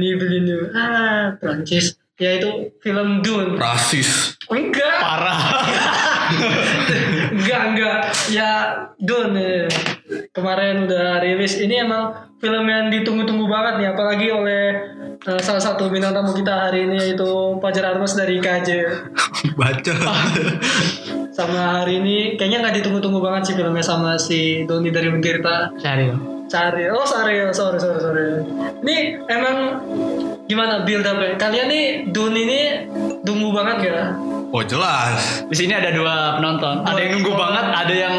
Denis Villeneuve. Ah, Prancis. Yaitu film Dune. Rasis. Enggak. parah. enggak enggak ya Dun ya. kemarin udah rilis ini emang film yang ditunggu-tunggu banget nih apalagi oleh eh, salah satu bintang tamu kita hari ini yaitu Fajar Armas dari KJ Baca. sama hari ini kayaknya nggak ditunggu-tunggu banget sih filmnya sama si Doni dari Mentirta Cari. Cari oh sorry sorry sorry sorry ini emang gimana build up ya kalian nih Dun ini tunggu banget gak Oh jelas. Di sini ada dua penonton. Ada yang nunggu banget, ada yang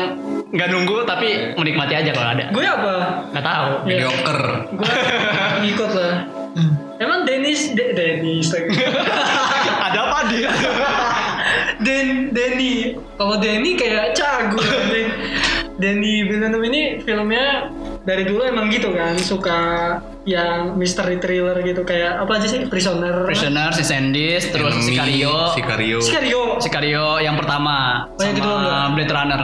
nggak nunggu tapi menikmati aja kalau ada. gue apa Nggak tahu. Mediocre. gue ngikut lah emang Dennis De, Dennis ada apa dia? Den Denny kalau Denny kayak cagu Den Denny Villeneuve ini filmnya dari dulu emang gitu kan suka yang mystery thriller gitu kayak apa aja sih Prisoner Prisoner, si Sandis, terus Enemy, Sicario. Sicario. Sicario Sicario yang pertama Oh, yang kedua enggak? Blade Runner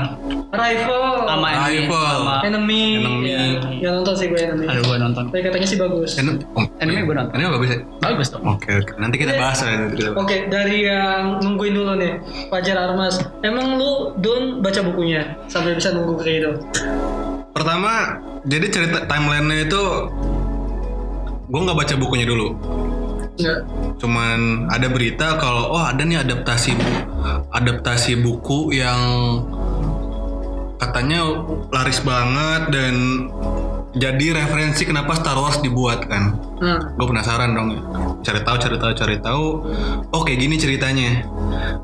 Rival sama Enemy. Rival. Sama Enemy Enemy. Ya, yang nonton sih gue Enemy ada gue nonton. tapi katanya sih bagus En- oh, Enemy gue nonton. Ini bagus ya? Bagus tuh. Oke oke. Nanti kita Ini- bahas ya. nanti kita bahas. Oke, dari yang nungguin dulu nih, Fajar Armas. Emang lu Don baca bukunya sampai bisa nunggu kayak gitu? Pertama, jadi cerita timelinenya itu gue nggak baca bukunya dulu. Enggak. Cuman ada berita kalau oh ada nih adaptasi bu- adaptasi buku yang katanya laris banget dan jadi referensi kenapa Star Wars dibuat kan. Nah, Gue penasaran dong. Cari tahu, cari tahu, cari tahu. Oh kayak gini ceritanya.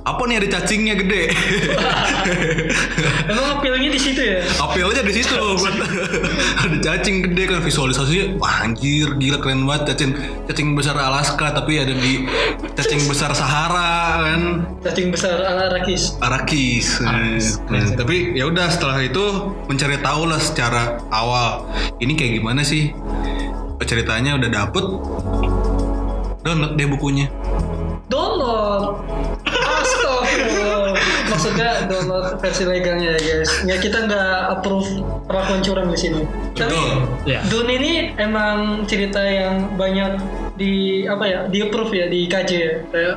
Apa nih ada cacingnya gede? emang appealnya di situ ya? Apelnya di situ ada cacing gede kan visualisasinya wah anjir gila keren banget cacing cacing besar Alaska tapi ada di cacing besar Sahara kan Cacing besar ala Rakis. Arakis. Nah, tapi ya udah setelah itu mencari tahu lah secara awal ini kayak gimana sih ceritanya udah dapet download deh bukunya Download. Astagfirullah. Maksudnya download versi legalnya ya guys. Ya kita nggak approve perlakuan curang di sini. Tapi. Ya. Dune ini emang cerita yang banyak di apa ya di approve ya di KJ ya. Kayak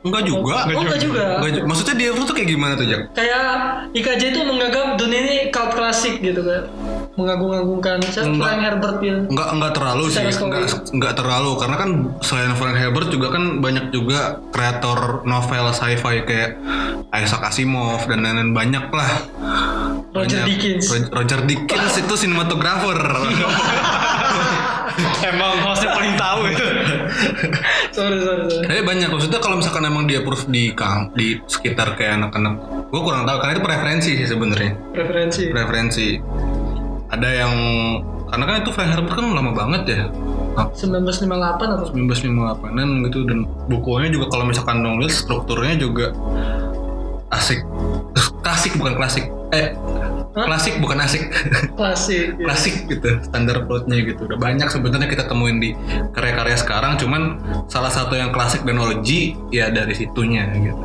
enggak juga Oh, enggak juga. Enggak ju- maksudnya dia tuh kayak gimana tuh Jak kayak IKJ itu menganggap Dune ini cult klasik gitu kan. Mengagung-agungkan Siapa? Frank Herbert gitu. Enggak enggak terlalu sih, Secara story. enggak, enggak terlalu karena kan selain Frank Herbert juga kan banyak juga kreator novel sci-fi kayak Isaac Asimov dan lain-lain banyak lah. Roger Banyak. Dickens. Ro- Roger Dickens itu sinematografer. Emang hostnya paling tahu itu. sorry sorry sorry. Tapi banyak maksudnya kalau misalkan emang dia proof di kang di sekitar kayak anak-anak, gue kurang tahu karena itu preferensi sih sebenarnya. Preferensi. Preferensi. Ada yang karena kan itu Frank Herbert kan lama banget ya. 1958 atau 1958an gitu dan bukunya juga kalau misalkan nulis strukturnya juga asik klasik bukan klasik eh Hah? klasik bukan asik klasik. gitu. klasik gitu standar plotnya gitu udah banyak sebenarnya kita temuin di karya-karya sekarang cuman salah satu yang klasik dan ya dari situnya gitu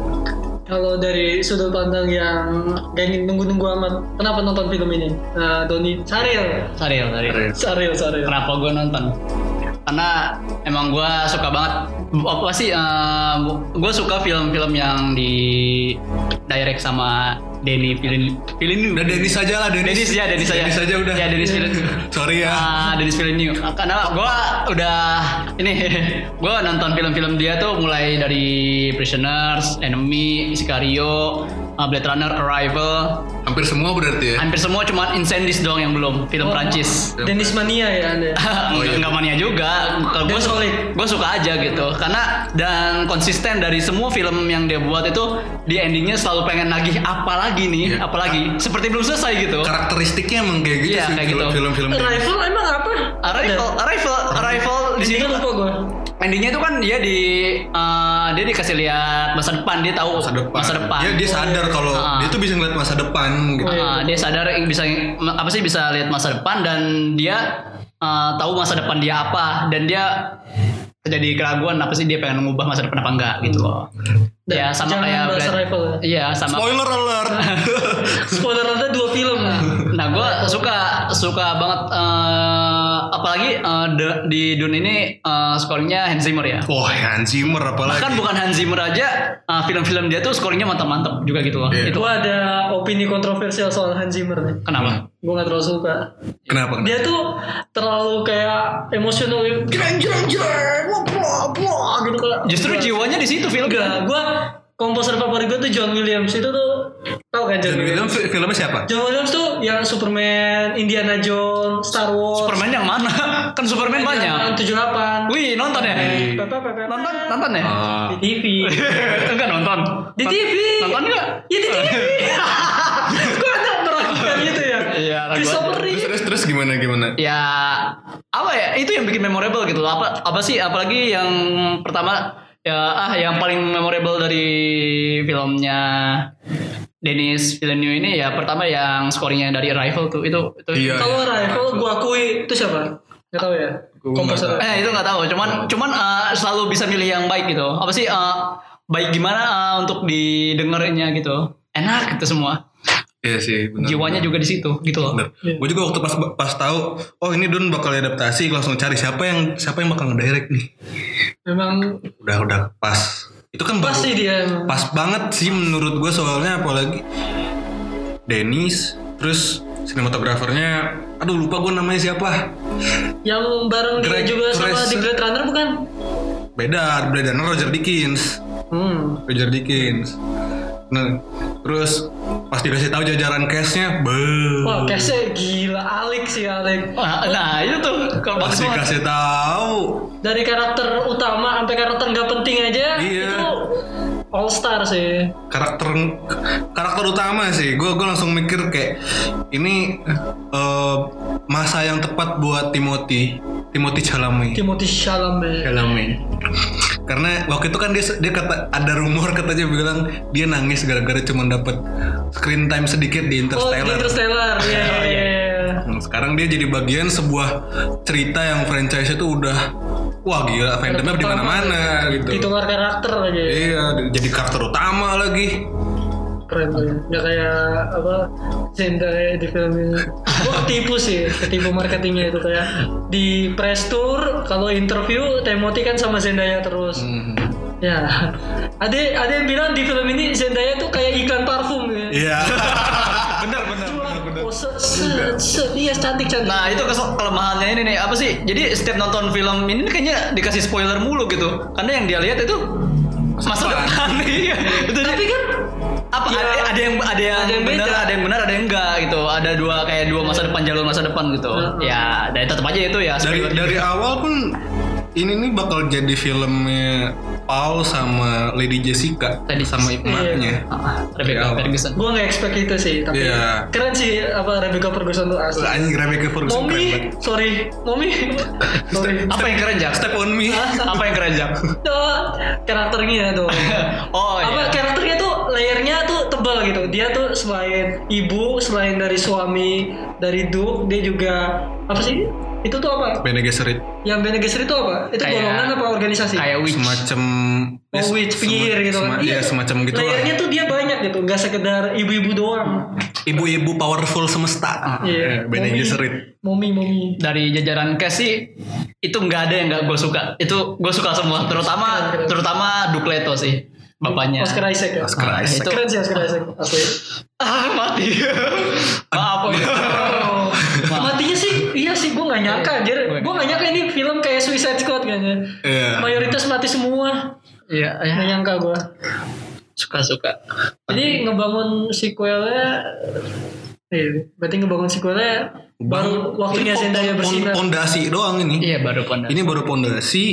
Kalau dari sudut pandang yang gak ingin nunggu-nunggu amat, kenapa nonton film ini? Nah, Doni, Saril. Saril, Saril. Saril, Saril. Kenapa gue nonton? Karena emang gue suka banget apa sih? gue suka film-film yang di direct sama Denny Villeneuve. udah Denis aja lah Denis Denis ya, Denis aja. Denis aja udah Ya, Denis Villeneuve. sorry ya Ah, Denis Villeneuve. Karena gue udah ini gue nonton film-film dia tuh mulai dari Prisoners, Enemy, Sicario, uh, Blade Runner, Arrival, hampir semua berarti ya hampir semua cuma Incendies doang yang belum film Oh. Prancis. Denis Mania ya Anda. Oh, iya. Enggak mania juga. Kalau gue solid. gue suka aja gitu. Karena dan konsisten dari semua film yang dia buat itu di endingnya selalu pengen nagih apa lagi nih, Iya. apa lagi. Seperti belum selesai gitu. karakteristiknya emang kayak gitu Iya, sih kayak gitu. film-film dia. Arrival emang apa? Arrival, Arrival, Arrival di sini lupa gue. Endingnya itu kan dia di eh, dia dikasih lihat masa depan dia tahu masa depan. masa depan. Dia, dia sadar kalau Ah. dia tuh bisa ngeliat masa depan gitu. Ah, dia sadar bisa apa sih bisa lihat masa depan dan dia eh, tahu masa depan dia apa dan dia terjadi keraguan apa sih dia pengen mengubah masa depan apa enggak gitu loh. Dan Ya sama kayak ya. Iya sama. Spoiler alert. Spoiler ada dua film lah. gue suka suka banget eh, apalagi eh, de- di Dune ini eh, skornya Hans Zimmer ya. Wah, Hans Zimmer apalagi. Bahkan bukan Hans Zimmer aja eh, film-film dia tuh skornya mantap-mantap juga gitu loh. Iya. Itu Gue ada opini kontroversial soal Hans Zimmer nih. kenapa? Gue gak terlalu suka. Kenapa? Dia tuh terlalu kayak emosional, jreng jreng jreng, wah wah wah gitu kayak. Justru jiwanya di situ film. Enggak, gue komposer favorit gue tuh John Williams itu tuh tau kan John, John Williams? Williams fi- filmnya siapa? John Williams tuh yang Superman, Indiana Jones, Star Wars, Superman yang mana? kan Superman banyak. tujuh delapan. Wih nonton ya? Pepe. Nonton nonton ya? Ah. Di TV. Enggak nonton. Di TV. Nonton enggak? Ya di TV. Gue ada meragukan gitu ya. Iya, Christopher Terus, Reeve. terus terus gimana gimana? Ya apa ya? Itu yang bikin memorable gitu. Apa apa sih? Apalagi yang pertama ya ah yang paling memorable dari filmnya Denis Villeneuve ini ya pertama yang skornya dari Arrival tuh itu itu Iya. Kalau Rival gue akui itu siapa? Gak tau ya. Gua Komposer. nggak Eh itu nggak tahu, cuman cuman eh, selalu bisa milih yang baik gitu. Apa sih eh, baik gimana eh, untuk didengerinnya gitu. Enak gitu semua. Iya sih, benar. Jiwanya juga di situ gitu loh. Gue juga waktu pas pas tahu, oh ini Don bakal adaptasi, langsung cari siapa yang siapa yang bakal ngedirect nih. Memang Udah udah pas. Itu kan pas baru- sih dia. emang. pas banget sih menurut gue soalnya apalagi Dennis, terus sinematografernya, aduh lupa gue namanya siapa. Yang bareng dia Greg juga sama Fraser. di Blade Runner bukan? Beda, Blade Runner Roger Dickens. Hmm. Roger Dickens. Nah, terus pas dikasih tahu jajaran cast-nya, be. Wah, kayaknya gila Alik sih Alik. Nah, nah, itu tuh kalau Pas dikasih tahu, Dari karakter utama sampai karakter nggak penting aja Iya. itu all star sih. karakter karakter utama sih gue gue langsung mikir kayak ini eh, masa yang tepat buat Timothy Timothy Chalamet Timothy Chalamet. Chalamet karena waktu itu kan dia dia kata ada rumor katanya bilang dia nangis gara-gara cuma dapat screen time sedikit di Oh, Interstellar. Interstellar. Iya, iya, iya. Nah, sekarang dia jadi bagian sebuah cerita yang franchise itu udah wah gila fandomnya di mana-mana gitu. Ditukar karakter aja. Iya, jadi karakter utama lagi. Keren tuh. Nggak kayak apa Zendaya di film ini. Gua ketipu sih, ketipu marketingnya itu kayak di press tour kalau interview Timothy kan sama Zendaya terus. Hmm. Ya, ada ada yang bilang di film ini Zendaya tuh kayak iklan parfum ya. Iya. benar iya cantik cantik. Nah itu kelemahannya ini nih apa sih? Jadi setiap nonton film ini kayaknya dikasih spoiler mulu gitu. Karena yang dia lihat itu masa depan. Iya. Itu Tapi kan apa Ya, ada, ada yang ada yang, ada yang benar, beda. ada yang benar, ada yang enggak gitu. Ada dua kayak dua masa depan jalur masa depan gitu. Heeh. Ya, dan tetap aja itu ya. Dari dari awal pun ini nih bakal jadi filmnya Paul sama Lady Jessica Tadi. sama emaknya. Ah, Rebecca Dari awal. Ferguson. gue nggak expect itu sih, tapi Iya. keren sih apa Rebecca Ferguson tuh asli. Anjing Rebecca Ferguson Mommy, sorry, mommy, sorry. Apa yang keren Jak? Step on me. Apa yang keren Jak? Tuh, karakternya tuh. Oh apa iya. karakternya tuh layernya tuh tebal gitu. Dia tuh selain ibu, selain dari suami, dari Duke, dia juga apa sih? Itu tuh apa? Bene Gesserit Yang Bene Gesserit itu apa? Itu Kayak- golongan apa organisasi? Kayak witch. semacam Oh, witch, penyihir gitu kan. Iya, semacam gitu lah. Layernya tuh dia banyak gitu, nggak sekedar ibu-ibu doang. Ibu-ibu powerful semesta. Iya. Bene Mommy. Gesserit. Momi, momi. dari jajaran cast sih itu nggak ada yang nggak gue suka itu gue suka semua terutama keren. terutama Dukleto sih bapaknya Oscar Isaac ya. Oscar Ah, Isaac. itu Keren sih Oscar Isaac. Asli. ah mati maaf gak nyangka anjir. Gue gak nyangka ini film kayak Suicide Squad kayaknya. Iya. Mayoritas mati semua. iya Gak ya nyangka gue. suka suka Jadi ngebangun sequelnya, iya, berarti ngebangun sequelnya Baru waktunya Zendaya bersinar. Pondasi doang ini. Iya baru pondasi. Ini baru pondasi.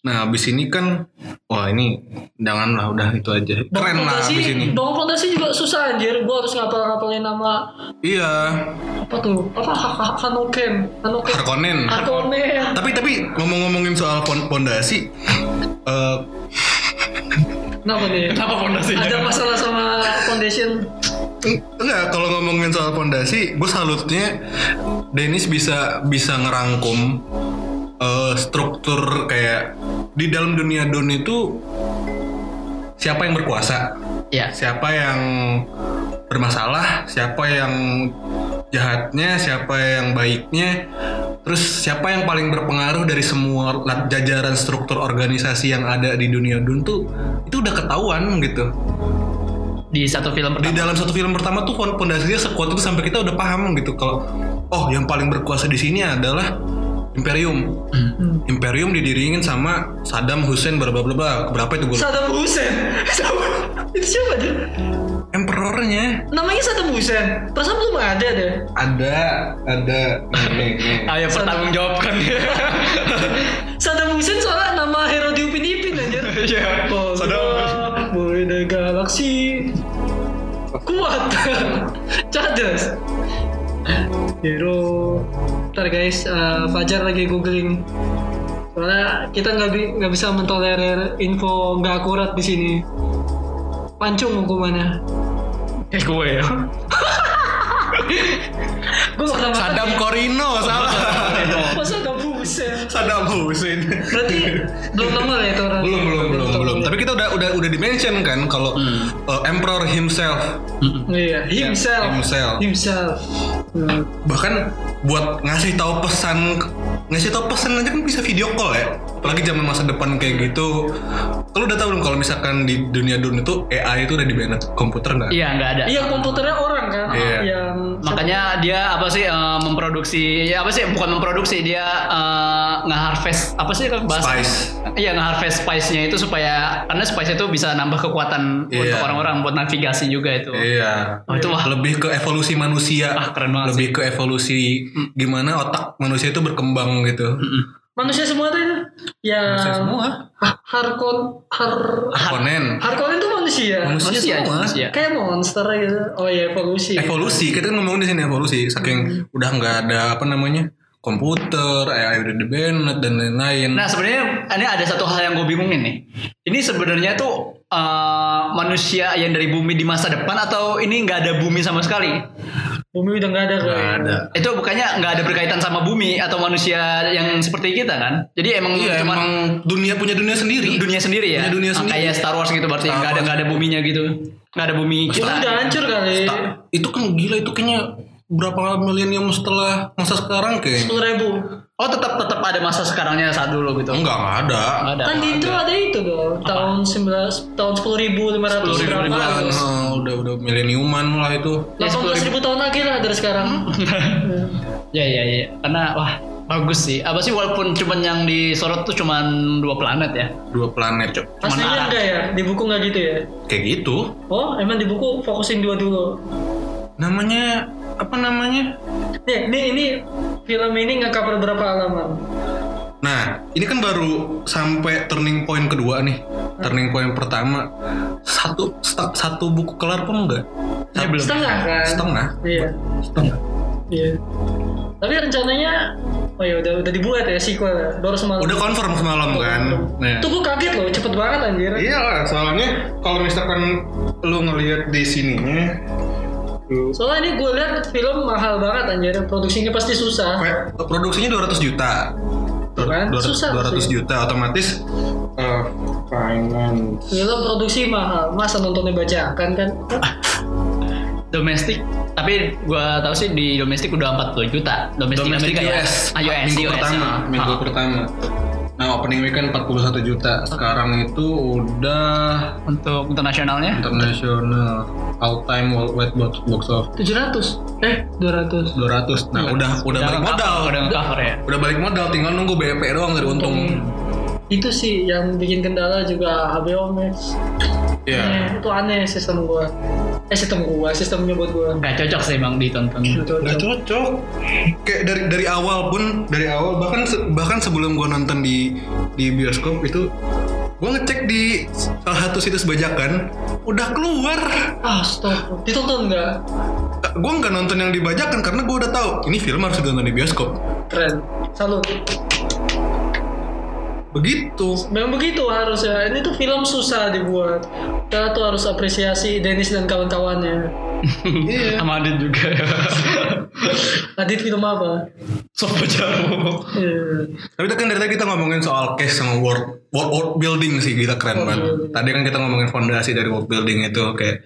Nah, abis ini kan wah ini janganlah udah itu aja. Keren lah fondasi, abis ini. bangun fondasi juga susah anjir. Gua harus ngapal-ngapalin nama Iya, apa tuh? Apa Ha- Ha- Hanoken? Hanoken. Harkonnen. Harkonnen. Tapi tapi ngomong-ngomongin soal pon- pondasi eh Kenapa nih? Kenapa pondasinya? Ada masalah sama foundation? Enggak kalau ngomongin soal pondasi, gue salutnya Dennis bisa bisa ngerangkum eh, struktur kayak di dalam dunia don itu siapa yang berkuasa, Iya. siapa yang bermasalah, siapa yang jahatnya, siapa yang baiknya, terus siapa yang paling berpengaruh dari semua jajaran struktur organisasi yang ada di dunia dun tuh itu udah ketahuan gitu. Di satu film Di pertama. dalam satu film pertama tuh fondasinya sekuat itu sampai kita udah paham gitu kalau oh yang paling berkuasa di sini adalah Imperium. Hmm. Imperium didiriin sama Saddam Hussein bla bla bla. Berapa itu gue? Saddam Hussein. itu siapa dia? Emperornya Namanya Saddam Hussein. Perasaan belum ada deh. ada ada. Ayo pertanggung jawabkan. Saddam Hussein soalnya nama hero di Upin Ipin anjir. Iya. Saddam. Galaksi. Kuat. Cerdas. Hero. Ntar guys, eh, Fajar lagi googling. Soalnya kita nggak bi- nggak bisa mentolerir info nggak akurat di sini. Pancung hukumannya. Eh gue ya. Gue pertama Saddam Korino salah. Masa Saddam Hussein? Saddam Hussein. Berarti belum nongol ya itu orang? belum belum udah udah dimention kan kalau uh, Emperor himself Iya, himself. Himself. Himself. Hmm. bahkan buat ngasih tahu pesan ngasih tahu pesan aja kan bisa video call ya apalagi zaman masa depan kayak gitu kalau udah tahu belum kalau misalkan di dunia dun itu AI itu udah di banned komputer nggak Iya nggak ada. Iya komputernya orang kan Iya. yang Makanya dia apa sih eh, memproduksi ya apa sih bukan memproduksi dia eh, nge-harvest apa sih kan bahasa Spice. Iya nge-harvest spice-nya itu supaya karena spice itu bisa nambah kekuatan Iya. untuk orang-orang buat navigasi juga itu. iya Oh, itu wah. lebih ke evolusi manusia Ah, keren banget lebih ke evolusi gimana otak manusia itu berkembang gitu manusia semua tuh. Yang Manusia semua Ha- Harkon Har Harkonnen Harkonnen itu manusia. manusia, Manusia, semua manusia. Kayak monster gitu. Oh iya evolusi. evolusi kita kan ngomongin di sini evolusi saking udah nggak ada apa namanya komputer AI udah di banned dan lain-lain Nah sebenarnya ini ada satu hal yang gue bingungin nih. Ini sebenarnya tuh eh, manusia yang dari bumi di masa depan atau ini nggak ada bumi sama sekali? Bumi udah nggak ada kayaknya. ada Itu bukannya nggak ada berkaitan sama bumi atau manusia yang seperti kita kan? Jadi emang Iya cuma emang dunia punya dunia sendiri. dunia sendiri ya. Punya dunia Ah, sendiri. Kayak Star Wars gitu berarti Star nggak ada nggak ada buminya gitu. Nggak ada bumi Itu kita. udah hancur kali. Ta- itu kan gila itu kayaknya berapa milenium setelah masa sekarang kayak Sepuluh ribu. Oh tetap tetap ada masa sekarangnya saat dulu gitu. enggak enggak ada. Nggak ada. Kan di intro ada itu dong. Tahun 19 tahun sepuluh ribu lima ratus 10.000 berapa? Ribuan, Agus? ah, udah udah mileniuman lah itu. Ya, 18 ribu tahun lagi lah dari sekarang. Ya ya ya. Karena wah bagus sih. Apa sih walaupun cuman yang disorot tuh cuman dua planet ya. Dua planet cok. Cuman Aslinya enggak ya? Di buku nggak gitu ya? Kayak gitu. Oh, emang di buku fokusin dua dulu. Namanya apa namanya? Nih, ini ini film ini nggak cover berapa halaman? Nah, ini kan baru sampai turning point kedua nih. Turning point pertama satu sta- satu buku kelar pun enggak? Ini belum. Setengah kan? Setengah. Iya, Setengah. iya. Tapi rencananya, oh ya udah udah dibuat ya sequel ya. Baru semalam. Udah confirm semalam kan. Nah. Tuh gue kaget loh, cepet banget anjir. Iya lah, soalnya kalau misalkan lu ngelihat di sininya, tuh, Soalnya ini gue lihat film mahal banget anjir, produksinya pasti susah. kayak produksinya 200 juta. Kan, 200, susah 200 sih. juta otomatis eh, finance. Film produksi mahal, masa nontonnya bajakan kan? Domestik. Tapi gua tahu sih di domestik udah 40 juta. Domestik, Domestic Amerika ya. US, Ah, US, minggu US, pertama, ya. minggu Ah. pertama. Nah opening weekend 41 juta. Sekarang itu udah Untuk internasionalnya internasional all time worldwide box box of 700? Eh, 200. 200. Nah udah udah balik nge-cover, modal. Udah cover ya. Udah balik modal, tinggal nunggu BP doang dari untung. Itu sih yang bikin kendala juga HBO Max. Iya. Eh, itu aneh sistem gua. Eh sistem gua sistemnya buat gua Gak cocok sih emang ditonton. Gak cocok. Kayak dari dari awal pun dari awal bahkan se- bahkan sebelum gua nonton di di bioskop itu gua ngecek di salah satu situs bajakan udah keluar. stop ditonton nggak Gua nggak nonton yang dibajakan karena gua udah tahu ini film harus ditonton di bioskop. keren salut Begitu. memang begitu harusnya ini tuh film susah dibuat kita tuh harus apresiasi Dennis dan kawan-kawannya Iya. Sama Adit juga ya. Adit film apa Sopo jauh. Iya. Tapi kan dari tadi kita ngomongin soal case sama world, world, world building sih kita keren World banget. building. Tadi kan kita ngomongin fondasi dari world building itu kayak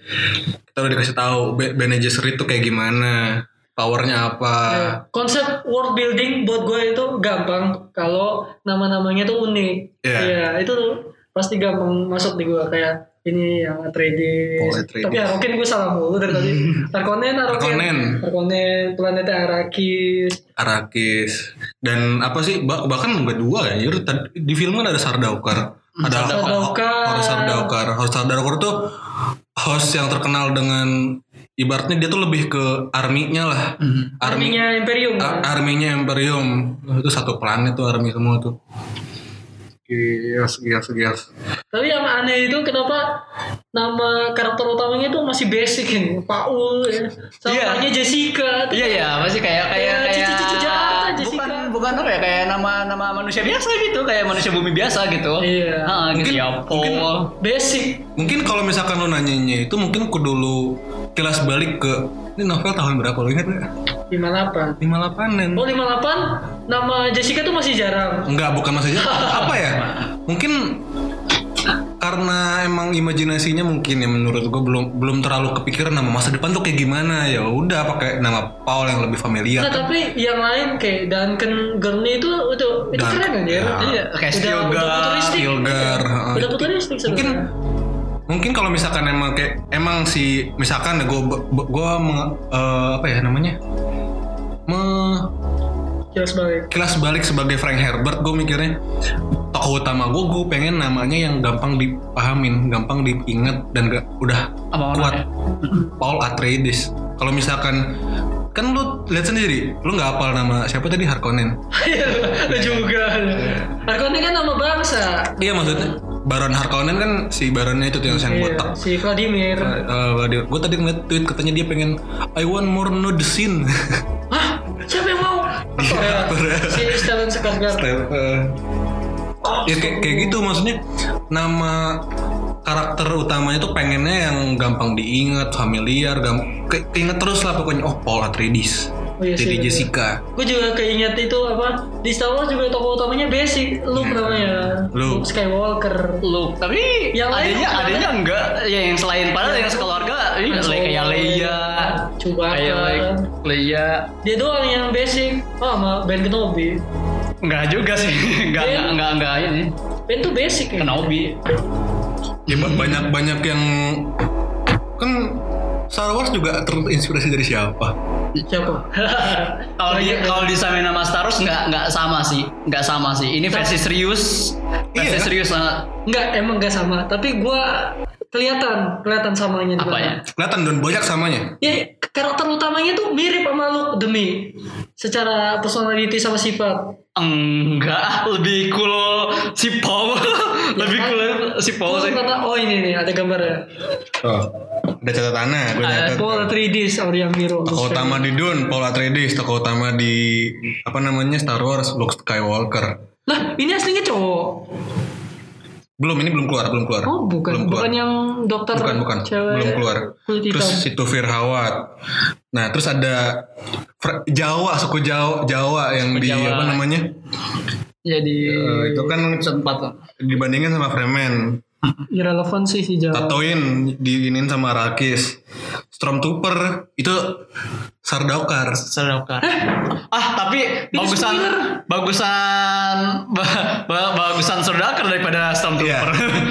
kita udah dikasih tahu Be- Bene Gesserit itu kayak gimana, powernya apa. Ya, konsep world building buat gue itu gampang kalau nama-namanya tuh unik. Iya. Iya, itu tuh pasti gampang masuk di gue kayak ini yang Atreides. Tapi Harkonnen gue salah mulu dari tadi. Harkonnen, Harkonnen. Harkonnen. Harkonnen, planetnya Arrakis. Arakis dan apa sih bah- bahkan nggak dua ya di film kan ada Sardaukar ada Sardaukar. Horus Sardaukar Horus Sardaukar tuh host yang terkenal dengan ibaratnya dia tuh lebih ke arminya lah army Arminya Imperium. A- kan? arminya Imperium itu satu planet tuh army semua tuh Gias, gias, gias. Tapi yang aneh itu kenapa nama karakter utamanya itu masih basic ini, Paul ya. Sama Iya. namanya Jessica. Iya iya masih kayak kayak Ya, kayak cici-cici jahat, Jessica. bukan bukan apa ya kayak nama nama manusia biasa gitu kayak manusia bumi biasa gitu. Iya. Ah, gitu Mungkin- ya mungkin- Paul. Basic. Mungkin kalau misalkan lo nanyanya itu mungkin ku dulu kilas balik ke ini novel tahun berapa lo ingat gak? 58. 58an. Oh 58 nama Jessica tuh masih jarang. Enggak, bukan maksudnya apa ya? Mungkin karena emang imajinasinya mungkin ya menurut gue belum belum terlalu kepikiran nama masa depan tuh kayak gimana ya udah pakai nama Paul yang lebih familiar Nah, tapi yang lain kayak Duncan Gurney itu itu itu Dan- keren kan ya? ya. Iya, kayak Udah, udah Stilgar, futuristik. Stilgar. Udah futuristik sebenarnya. mungkin kalau misalkan emang kayak emang si misalkan gue gue apa ya namanya me Jelas balik. kilas balik sebagai Frank Herbert gue mikirnya tokoh utama gue gue pengen namanya yang gampang dipahamin gampang diingat dan gak udah Apa kuat orangnya? Paul Atreides kalau misalkan kan lu lihat sendiri lu nggak hafal nama siapa tadi Harkonnen Iya, juga. Harkonnen kan nama bangsa. iya maksudnya Baron Harkonnen kan si Baronnya itu tuh yang yang Iya, botak si Vladimir. gue tadi ngeliat tweet katanya dia pengen I want more the scene Hah? Siapa yang mau? Aktor ya? si Stellan Skarsgård. Oh, ya kayak, kayak gitu maksudnya nama karakter utamanya tuh pengennya yang gampang diingat familiar gam ke, keinget terus lah pokoknya oh Paul Atreides Oh iya sih, jadi. Jessica. Gue juga keinget itu apa di Star Wars juga tokoh utamanya basic Luke namanya. Luke. Skywalker. Luke tapi Yang lain adanya apa? adanya enggak. Ya yang selain padahal yang sekeluarga ini Han kayak Leia. Chewbacca. kayak like Leia. Dia doang yang basic. Oh sama Ben Kenobi. Enggak juga sih. Enggak Ben. enggak enggak enggak ini. Ben tuh basic ya? Kenobi. Ya ba- banyak banyak yang kan Star Wars juga terinspirasi dari siapa siapa kalau di Banyak, kalau disamain nama Star Wars enggak enggak sama sih. Enggak sama sih. Ini versi serius. Versi Iya. serius banget. Enggak, emang enggak sama. Tapi gua kelihatan, kelihatan samanya di apa ya kelihatan dan banyak samanya. Ya, karakter utamanya tuh mirip sama Luke demi. Secara personality sama sifat. enggak. Lebih cool si Paul. Lebih kan? cool si Paul Oh, sih. kata, oh ini nih ada gambarnya. oh ada catatannya gue Ah, nyatet Paul Atreides, Aurian Miro. tokoh utama di Dune Paul Atreides. Tokoh utama di apa namanya Star Wars Luke Skywalker. Lah, ini aslinya cowok. belum ini belum keluar belum keluar. Oh, bukan. belum keluar. Bukan yang dokter bukan bukan. cewek belum keluar. terus si Tufir Hawat nah terus ada Jawa suku Jawa Jawa yang Suku di Jawa. apa namanya? Jadi Eh, itu kan sempat dibandingin sama Fremen Irrelevant sih si Jawa. Tatooine diinin sama Rakis Stormtrooper itu Sardaukar Sardaukar. Ah, tapi bagusan spoiler. bagusan ba- ba- bagusan Sardaukar daripada Iya Stormtrooper.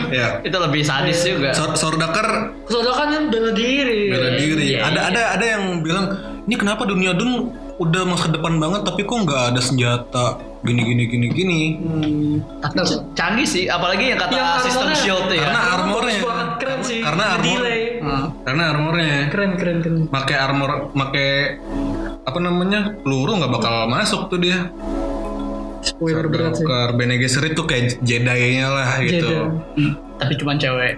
Iya Itu lebih sadis juga. Sor- Sardaukar Soalnya kan bela diri. bela diri. Iya, ada ada ada yang bilang ini kenapa dunia Dun udah masa depan banget tapi kok nggak ada senjata gini gini gini gini Hmm. Tapi canggih sih, apalagi yang kata Yang sistem armornya- shield ya. Karena Bagus armornya. banget, keren sih. Karena armor- delay. Hmm. karena armornya Keren keren keren. pakai armor pakai apa namanya peluru nggak bakal masuk tuh dia Spoiler berat sih. Bene Gesserit tuh kayak Jedi-nya lah gitu Jedi. Hmm, Tapi cuman cewek.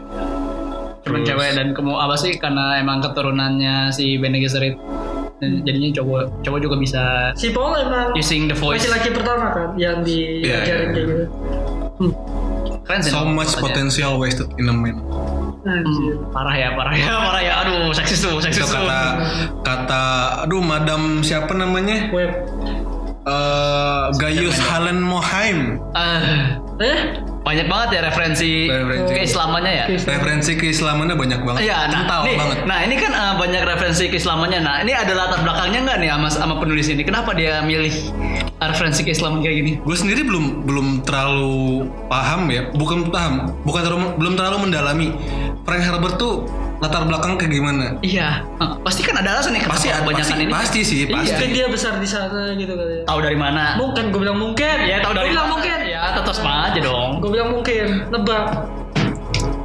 Cuman Terus? cewek dan kamu apa sih karena emang keturunannya si Bene Gesserit dan jadinya cowok cowok juga bisa Si Paul emang using the voice. laki-laki pertama kan yang Iya, diajarin iya. kayak gitu. Hmm. Keren sih. so much potential wasted in a man. Hmm, parah ya, parah ya, parah ya. Aduh, seksis tuh, seksis tuh. kata kata aduh madam siapa namanya Web. Eh Gaius Halen Mohaim Ah, Eh? banyak banget ya referensi, Referensi. keislamannya ya. Referensi keislamannya banyak banget Iya, nah, kental nih, banget nah ini kan eh, banyak referensi keislamannya. Nah, ini ada latar belakangnya nggak nih sama, sama penulis ini? Kenapa dia milih referensi keislaman kayak gini? gue sendiri belum belum terlalu paham ya bukan paham bukan terlalu, belum terlalu mendalami Frank Herbert tuh latar belakang kayak gimana Iya, pasti kan ada alasan nih pasti kebanyakan pasti, ini. pasti sih Iya. pasti Mungkin dia besar di sana gitu kali ya. Tahu dari mana? Mungkin gue bilang mungkin. Ya tahu dari Gue bilang mana? mungkin. Ya tetap sama aja dong. Gue bilang mungkin. Nebak.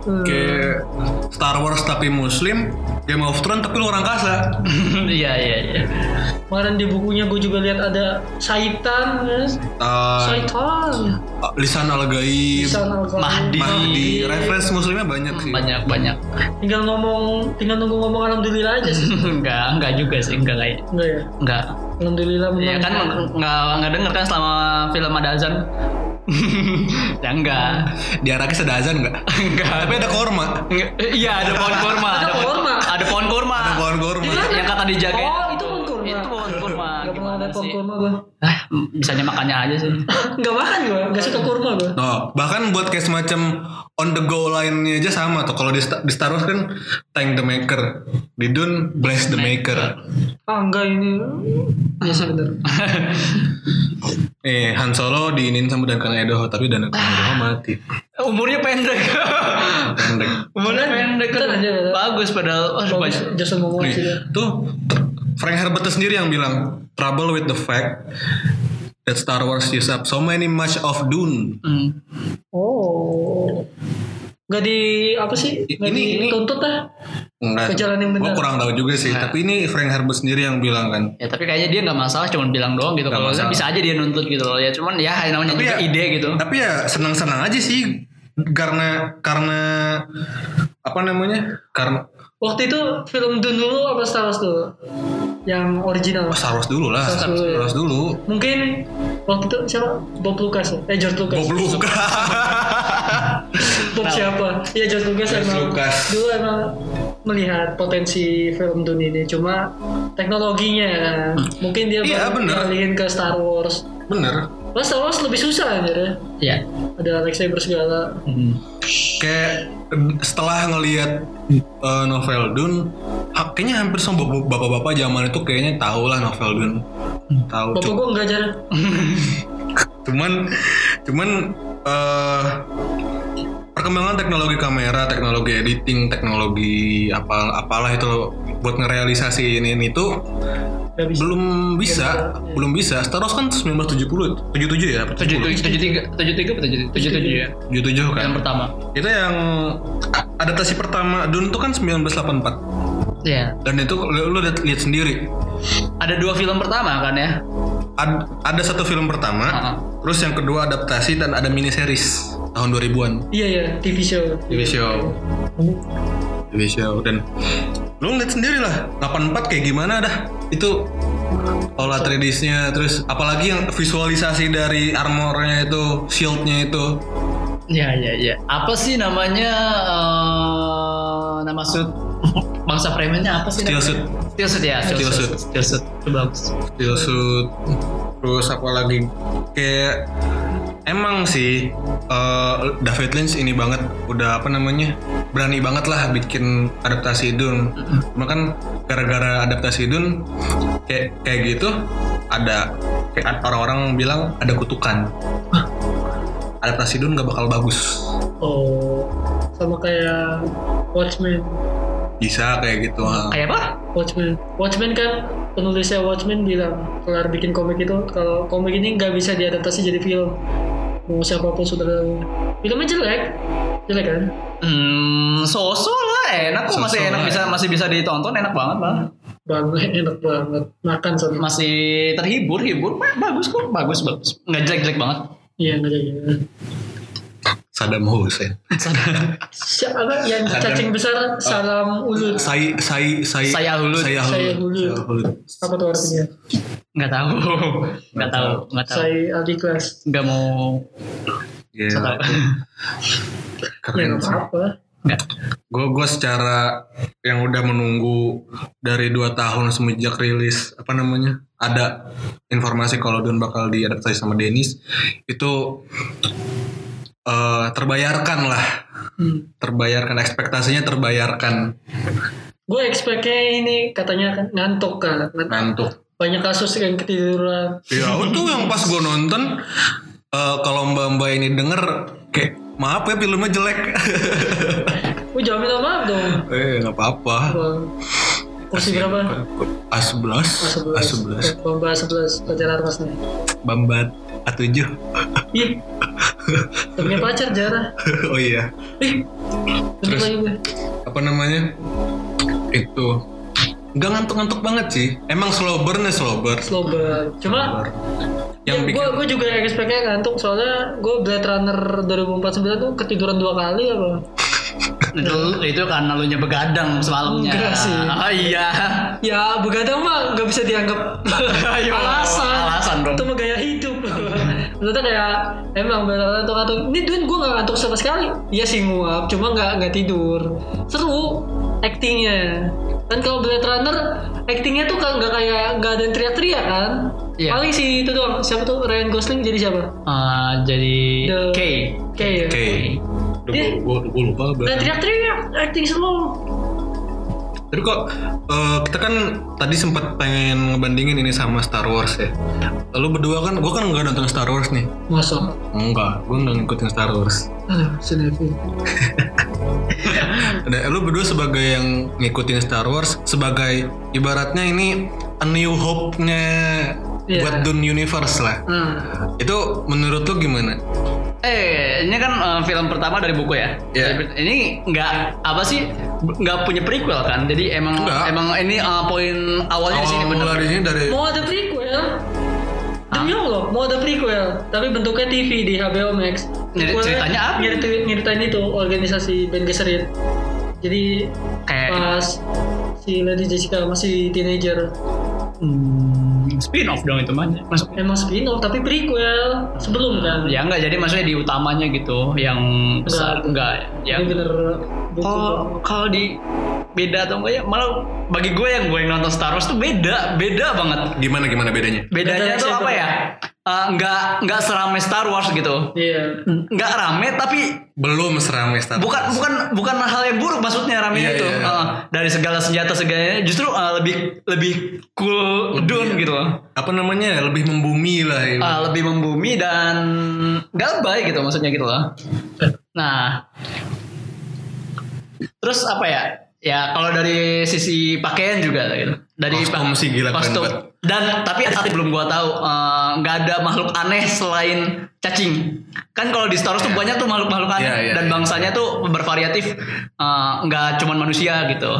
Hmm. kayak Star Wars tapi Muslim Game of Thrones tapi lu orang kasa Iya iya iya. Kemarin di bukunya gue juga lihat ada Saitan. Uh, Saitan. Lisan Al-Gaib Lisan Al-Qaeda. Mahdi. Mahdi referensi muslimnya banyak sih Banyak banyak. Tinggal ngomong, tinggal nunggu ngomong alhamdulillah aja sih. enggak enggak juga sih enggak kayak Enggak ya? enggak. Alhamdulillah memang. Ya kan enggak enggak denger kan selama film ada azan. Ya enggak. di Arakis ada azan nggak Enggak. tapi ada korma Enggak. Iya ada pohon kurma. Ada pohon kurma. Ada pohon kurma. ada pohon Gimana? Yang kata dijaga. Oh, Sih? kurma gue. Ah, bisanya makannya aja sih. Gak makan gue, gak suka kurma gue. Oh, bahkan buat kayak semacam on the go line-nya aja sama tuh. Kalau di, di Star Wars kan Thank the Maker, di Dune Bless the Maker. Ah enggak ini. Sih bener. Eh Han Solo diinin sama Duncan Idaho, tapi Duncan Idaho mati. Umurnya pendek. Pendek. Umurnya pendek kan. Ya. Bagus padahal. Oh. Jason Momoa sih tuh Frank Herbert sendiri yang bilang trouble with the fact that Star Wars use up so many much of Dune. Hmm. Oh. Gak di apa sih? Gak Ini- ini- dituntut ah. Enggak, Ke jalan yang benar. Gua kurang tahu juga sih. Tapi ini Frank Herbert sendiri yang bilang kan. Ya tapi kayaknya dia nggak masalah cuma bilang doang gitu. Kalau kan bisa aja dia nuntut gitu loh. Ya cuman ya namanya Tapi juga ya- ide gitu. Tapi ya senang-senang aja sih karena karena apa namanya? Karena Waktu itu film Dune dulu apa Star Wars dulu? Yang original. oh, Star Wars dulu lah, Star Star Wars dulu ya. Wars dulu. Mungkin waktu itu siapa? Bob Lucas ya? Eh George Lucas. Bob Lucas. Bob siapa? Iya George Lucas George emang. Lucas. Dulu emang melihat potensi film Dune ini. Cuma teknologinya ya kan. Mungkin dia Iya, ngalihin ke Star Wars. Bener. Wah Star Wars lebih susah aja ya. Ya. Ada lightsaber segala. Hmm. Kayak setelah ngelihat uh, novel Dune, kayaknya hampir semua bap- bapak-bapak zaman itu kayaknya tahu lah novel Dune. Tahu. Bapak gue enggak ajar. cuman cuman eh perkembangan teknologi kamera, teknologi editing, teknologi apa apalah itu loh, buat ngerealisasi ini itu Gak bisa. belum bisa, belum bisa. Star Wars kan 1970, 77 ya, Tujuh tujuh tujuh tiga tujuh tiga apa tujuh tujuh tujuh ya. 77 kan. Yang pertama. Itu yang adaptasi pertama Dune itu kan 1984. Iya. Dan itu lu, lu lihat, lihat sendiri. Ada dua film pertama kan ya. Ad- ada satu film pertama, Ha-ha. terus yang kedua adaptasi dan ada mini series tahun 2000-an. Iya iya TV show. TV show. TV show dan lu lihat sendiri lah 84 kayak gimana dah itu pola 3D-nya terus apalagi yang visualisasi dari armornya itu shieldnya itu Iya iya iya. Apa sih namanya eh, nama suit bangsa premennya apa sih? Steel suit. Steel suit ya. Steel suit. Steel suit. Itu bagus. steel suit terus apalagi kayak emang sih eh, David Lynch ini banget udah apa namanya berani banget lah bikin adaptasi Dune cuma kan gara-gara adaptasi Dune kayak kayak gitu ada kayak orang-orang bilang ada kutukan adaptasi Dune gak bakal bagus Oh sama kayak Watchmen. Bisa kayak gitu ha. Kayak apa? Watchmen. Watchmen kan penulisnya Watchmen bilang kelar bikin komik itu kalau komik ini nggak bisa diadaptasi jadi film mau siapa pun sudah filmnya jelek jelek kan Hmm, sosok lah enak kok masih enak bisa masih bisa ditonton enak banget lah. banget enak banget makan sama Masih terhibur, hibur, Ba- bagus kok, bagus bagus. Nggak jelek jelek banget. iya nggak jadi Saddam Hussein. siapa yang cacing besar salam ulut Sai sai sai Saya hulut. Saya hulut. apa tuh artinya Nggak tahu, nggak tahu, nggak tahu. saya aldi kelas Nggak mau. Iya. ya Keren apa-apa Nggak. Gue gue secara yang udah menunggu dari dua tahun semenjak rilis apa namanya ada informasi kalau Dune bakal diadaptasi sama Dennis itu eh, terbayarkan lah. Hmm. terbayarkan ekspektasinya terbayarkan. Gue expect-nya ini katanya kan ngantuk kan. Ngantuk. Banyak kasus yang ketiduran. Ya itu yang pas gue nonton eh, kalau mbak mbak ini denger kayak maaf ya filmnya jelek. Gue jawab minta maaf dong. Eh nggak apa-apa. Bang. kursi berapa? A11 A11 A11 Bamba A11 pacar Armas nih Bambat A7 ih. Punya pacar jarah oh iya. Ih. Gue. Apa namanya? Itu. Nggak ngantuk-ngantuk banget sih. Emang slow burn ya slow burn. Slow burn. Cuma yang gue bikin gue juga expect-nya ngantuk soalnya gue Blade Runner 2049 tuh ketiduran dua kali apa Itu, itu karena lu nya begadang semalamnya. Enggak sih. Oh iya. ya begadang mah nggak bisa dianggap Ayo, alasan alasan dong. itu mah gaya hidup Maksudnya kayak emang benar ngantuk ngantuk ini duit gue nggak ngantuk sama sekali iya sih nguap cuma nggak nggak tidur seru actingnya kan kalau Blade Runner actingnya tuh kan nggak kayak nggak ada yang teriak-teriak kan Iya. paling sih itu doang siapa tuh Ryan Gosling jadi siapa Eh, jadi The- K. Kayak ya oke Dia- gue gue lupa nggak berarti teriak-teriak acting slow tapi kok eh, kita kan tadi sempat pengen ngebandingin ini sama Star Wars ya. Lalu berdua kan gue kan nggak nonton Star Wars nih. Masa? Enggak gue nggak ngikutin Star Wars. Aduh sinetron Dan lu berdua sebagai yang ngikutin Star Wars sebagai ibaratnya ini a new hope-nya Iya. buat Dune Universe lah. nah Itu menurut lu gimana? Eh, ini kan eh, film pertama dari buku ya. Iya. Dari- Ini nggak apa sih? Nggak punya prequel kan? Jadi emang Nggak. emang ini eh, poin awalnya di sini Awal di sini dari mau ada prequel Demi Allah, mau ada prequel, tapi bentuknya TV di HBO Max. Nyeri- Prequelnya ceritanya apa? Nyeritain, nyeritain itu organisasi Ben Gesserit. Jadi Kayak pas si Lady Jessica masih teenager, hmm, spin off dong itu mah. Mas, emang spin-off tapi prequel sebelum kan. ya enggak jadi maksudnya di utamanya gitu yang besar enggak ya. Ini bener buku. Kalau kalau di beda atau enggak ya malah bagi gue yang gue yang nonton Star Wars tuh beda beda banget gimana gimana bedanya? bedanya Beda tuh apa ya Eh, nggak nggak serame Star Wars gitu Iya. nggak rame tapi Belum seramai Star Wars. bukan bukan bukan hal yang buruk maksudnya rame Iya, itu iya, iya. Eh, dari segala senjata segalanya justru eh, lebih lebih cool down gitu Apa namanya? Lebih membumi lah ini. Eh, lebih membumi dan nggak lebay gitu maksudnya gitu loh nah terus apa ya ya kalau dari sisi pakaian juga gitu dari Kostum sih gila keren kostum banget. Dan tapi tapi belum gua tahu eh, nggak ada makhluk aneh selain cacing. Kan kalau di Star Wars tuh banyak tuh makhluk-makhluk aneh. Iya, iya, dan iya. bangsanya tuh bervariatif eh, nggak cuman manusia gitu.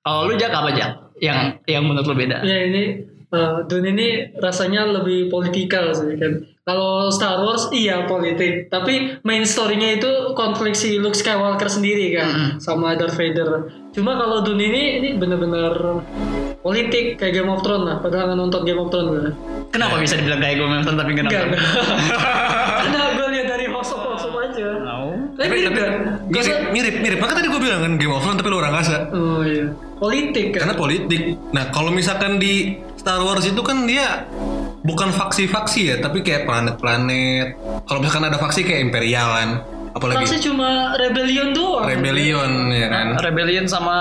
Kalau lu jak apa jak yang yang menurut lu beda? Ya ini uh, Dune ini rasanya lebih politikal sih kan. Kalau Star Wars iya politik, tapi main story-nya itu konflik si Luke Skywalker sendiri kan sama Darth Vader. Cuma kalau Dune ini ini bener-bener politik kayak Game of Thrones lah. Padahal nggak nonton Game of Thrones gue. kenapa bisa dibilang kayak gue nonton tapi nggak Enggak, nonton enggak. Karena gue lihat dari host of host aja. Tapi mirip kan? Gak mirip, mirip, mirip. Maka tadi gue bilang kan Game of Thrones tapi lu orang kasa. Oh iya. Politik kan. Karena politik. Nah, kalau misalkan di Star Wars itu kan dia bukan faksi-faksi ya, tapi kayak planet-planet. Kalau misalkan ada faksi kayak imperialan. Apalagi Fraksi cuma rebellion doang. Rebellion ya kan. Rebellion sama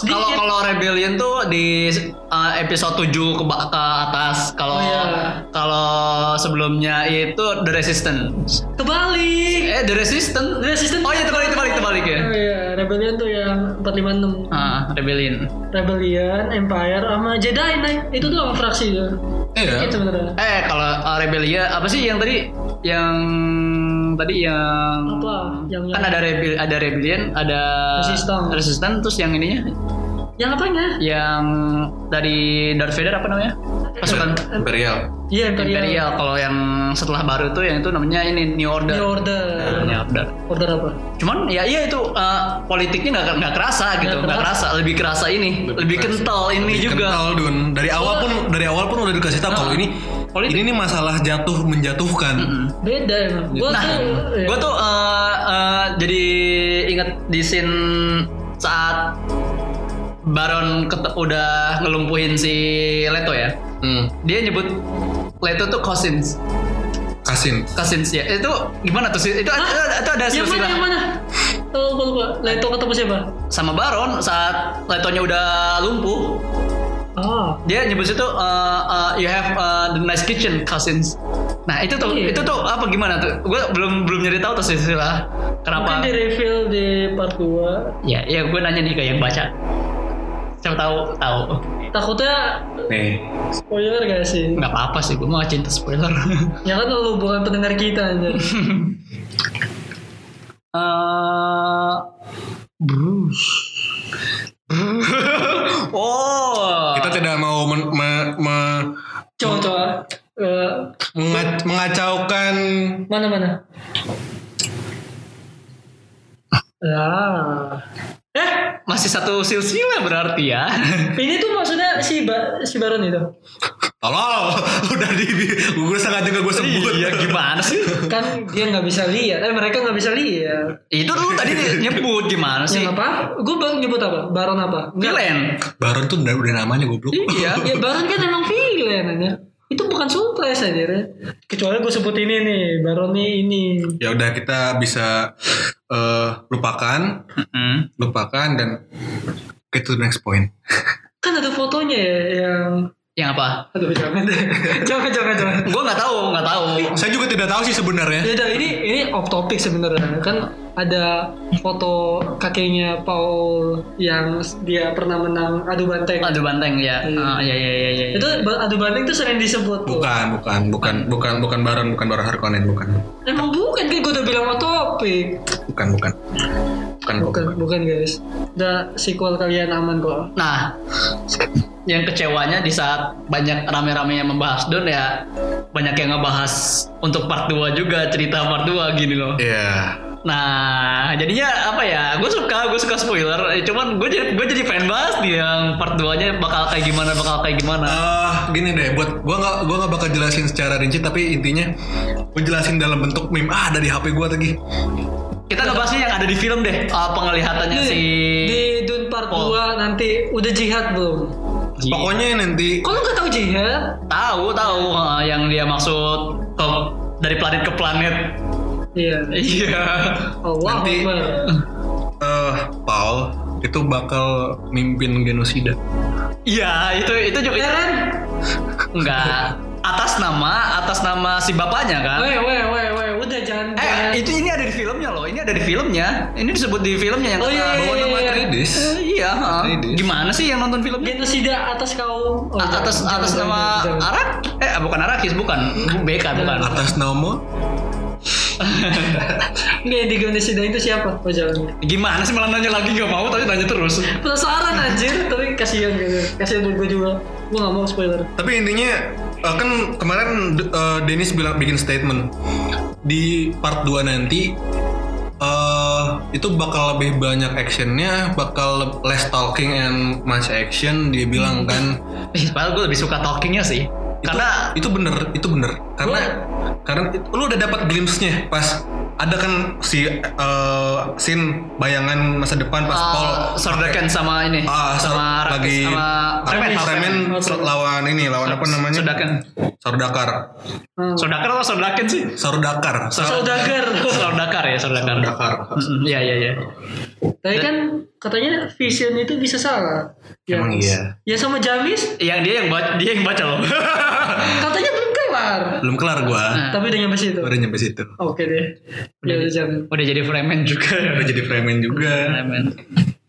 kalau kalau Rebellion tuh di uh, episode 7 ke ke atas. Kalau Oh, iya. kalau sebelumnya itu The Resistance. Kebalik. Eh The Resistance. The Resistance. Oh iya terbalik terbalik terbalik ya. Oh iya, rebellion tuh yang 456. Ah, Rebellion. Rebellion, Empire, sama Jedi Knight. Itu doang fraksi ya. Iya. Sebenarnya. Eh kalau uh, Rebellion apa sih yang tadi yang tadi yang Apa? Yang kan yang, ada rebel ada rebellion ada Resistance. resistance terus yang ininya yang apanya? yang dari Darth Vader apa namanya pasukan Imperial. Iya, Imperial. Imperial kalau yang setelah baru itu yang itu namanya ini New Order New Order. New Order Order apa? cuman ya iya itu uh, politiknya nggak nggak kerasa gitu Nggak kerasa. lebih kerasa ini lebih, kental ini Lebih juga Kental Dun. Dari awal pun dari awal pun udah dikasih tahu kalau ini Politik. ini nih masalah jatuh menjatuhkan. Mm. Beda emang. Gua Nah, tuh ya. gue tuh uh, uh, jadi inget di scene saat Baron ket- udah ngelumpuhin si Leto ya. Hmm. Dia nyebut Leto tuh cousins. Kasin. Cousins ya. Itu gimana tuh sih? Itu ada, ada- itu ada yang mana yang mana? Oh, gua lupa. Leto ketemu siapa? sama Baron saat Letonya udah lumpuh. Ah, Dia nyebut situ uh, uh, you have uh, the nice kitchen cousins. Nah itu tuh Iya. itu tuh apa gimana tuh? Gue belum belum nyari tahu tuh silsilah. Kenapa? mungkin di reveal di part 2 Ya, ya gue nanya nih ke yang baca. Siapa tahu tahu. Takutnya Nih. spoiler gak sih? Nggak apa-apa sih, gue mau cinta spoiler. Ya kan lu bukan pendengar kita aja. Eh, Bruce. oh. Kita tidak mau men- me- me- Coba coba. Eh, menga- mengacaukan mana mana? Lah. Eh, Masih satu silsilah berarti ya. ini tuh maksudnya si ba si Baron itu. Tolol, udah di gue sengaja gak gue sebut. iya gimana sih? Kan dia nggak bisa lihat. Eh mereka nggak bisa lihat. Itu lu tadi nyebut gimana sih? Yang apa? Gue baru nyebut apa? Baron apa? Villain. Baron tuh udah, udah namanya goblok. Iya. Ya Baron kan emang villain aja. Itu bukan surprise aja ya. Kecuali gue sebut ini nih, Baron nih ini. Ya udah kita bisa eh, lupakan, Mm. lupakan dan get to the next point. Kan ada fotonya ya yang Yang apa? Aduh jangan deh. jangan jangan jangan. Gue nggak tahu, nggak tahu. Saya juga tidak tahu sih sebenarnya. Ya udah, ini ini off topic sebenarnya kan ada foto kakeknya Paul yang dia pernah menang adu banteng. Adu banteng ya. Iya. Ah, ya ya ya ya. ya. Itu ba- adu banteng tuh sering disebut tuh. Bukan, bukan, bukan, bukan, bukan Baron, bukan Baron Harkonnen, bukan, Emang bukan kan gue udah bilang off topik. bukan, bukan, bukan, Bukan bukan. bukan guys. Udah sequel kalian aman kok. Nah, yang kecewanya di saat banyak rame-rame yang membahas Don ya banyak yang ngebahas untuk part 2 juga cerita part 2 gini loh. Iya. Nah, jadinya apa ya? Gue suka, gue suka spoiler. Eh, Cuman gue jadi gue jadi fan banget nih yang part 2-nya bakal kayak gimana, bakal kayak gimana. Ah, gini deh, buat gua nggak gua nggak bakal jelasin secara rinci, tapi intinya gua jelasin dalam bentuk meme. Ah, ada di HP gua tadi. Kita ngebahasnya yang ada di film deh. Ah, penglihatannya Nih, si di Dune part Paul. 2 nanti udah jihad belum? Pokoknya nanti Kok lu gak tahu jihad? tahu tahu ah, yang dia maksud ke dari planet ke planet. Iya. Iya. Allah Nanti- Akbar. eh Paul itu bakal mimpin genosida. Iya, itu itu juga Eren. enggak atas nama atas nama si bapaknya kan. Weh, weh, weh, weh, udah jangan. jangan. Eh, itu ini ada di filmnya loh. Ini ada di filmnya. Ini disebut di filmnya yang Oh, iya, bawa iya, nama iya. Atreides. Eh, iya. Atreides. gimana sih yang nonton filmnya? Genosida atas kaum. Oh, atas jangan, atas jangan, nama jangan. Arak? Eh, bukan Arakis, bukan. BK bukan. Atas nama Nggak, yang di genosida itu siapa? Oh jangan. Gimana sih malah nanya lagi nggak mau tapi nanya terus. Penasaran anjir, tapi kasihan gitu. Kasihan gue juga. Gue gak mau spoiler. Tapi intinya eh, kan kemarin eh, Dennis bilang bikin statement di part 2 nanti eh itu bakal lebih banyak actionnya, bakal less talking and much action. Dia bilang kan padahal gue lebih suka talkingnya sih. Karena itu bener, itu bener. Karena karena itu- lu udah dapat glimpse-nya pas ada kan si eh, scene bayangan masa depan pas Paul Uh, Sordaken sama ini ah, sama lagi sama Fremen Fremen lawan ini lawan apa namanya? Sordaken Sordakar Hmm. Sordakar atau Sordaken sih? Sordakar Saudagar. Sordakar ya Sordakar Sordakar Iya iya iya Tapi kan katanya Vision itu bisa salah. Emang Yang- iya. Ya sama Jamis yang dia yang baca dia yang baca loh katanya belum kelar. belum kelar gua Tapi udah nyampe situ. baru nyampe situ Oke deh. Ya udah jangan. udah jadi Fremen juga udah jadi Fremen juga Fremen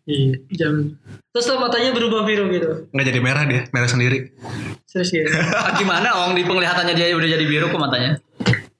Iya, jangan. Terus tuh matanya berubah biru gitu. nggak jadi merah dia merah sendiri Serius gitu. Gimana Ong di penglihatannya dia udah jadi biru kok matanya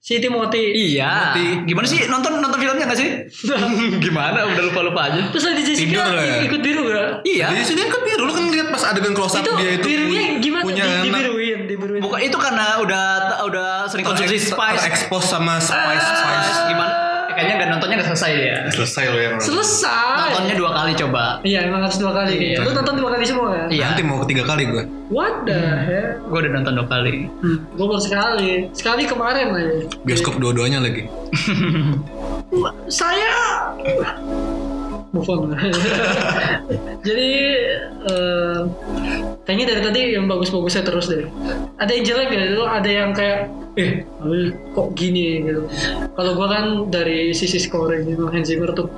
Si Timothy. iya. Gimana sih? Nonton nonton filmnya gak sih? Gimana? Udah lupa lupa aja. Terus Lady Jessica Tidur ya. ikut biru gak? iya. Jadi sini kan biru. Lu kan lihat pas adegan close up Itu dia itu birunya gimana? punya Di, anak. dibiruin, dibiruin. bukan itu karena udah udah sering konsumsi spice terekspos sama spice spice spice. Gimana kayaknya nggak nontonnya nggak selesai ya selesai lo yang Selesai. nontonnya dua kali coba Iya emang harus dua kali kayaknya. Lu nonton dua kali semua kan? iya nanti mau ketiga kali gue What the hell? gue udah nonton dua kali Hmm, gue baru sekali. Sekali kemarin aja. bioskop dua-duanya lagi Saya move on. Jadi eh, kayaknya dari tadi yang bagus-bagusnya terus deh. Ada yang jelek ya, itu ada yang kayak eh kok gini gitu. Kalau gua kan dari sisi scoring gitu, Hans Zimmer tuh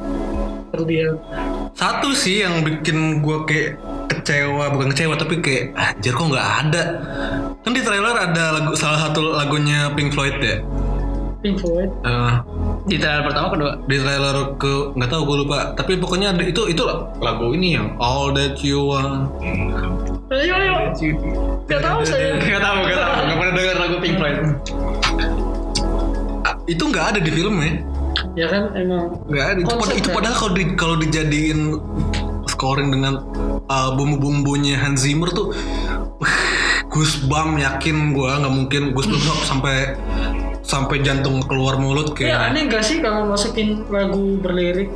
berlebihan. satu sih yang bikin gue kayak kecewa bukan kecewa tapi kayak anjir kok nggak ada kan di trailer ada lagu salah satu lagunya Pink Floyd ya Pink Floyd. Eh, di trailer pertama kedua di trailer ke nggak tahu gue lupa. Tapi pokoknya ada itu itu lagu ini yang All That You Want. Ayo ayo. Gak tahu saya. nggak tahu nggak tahu. Nggak pernah dengar lagu Pink Floyd. Ah, itu nggak ada di filmnya. Ya kan emang. Nggak ada. Itu, Konsep, itu kan? padahal kalau di kalau dijadiin scoring dengan uh, bumbu-bumbunya Hans Zimmer tuh Goosebump yakin gue nggak mungkin. Goosebump sampai sampai jantung keluar mulut Ya kayak aneh gak sih kalau masukin lagu berlirik?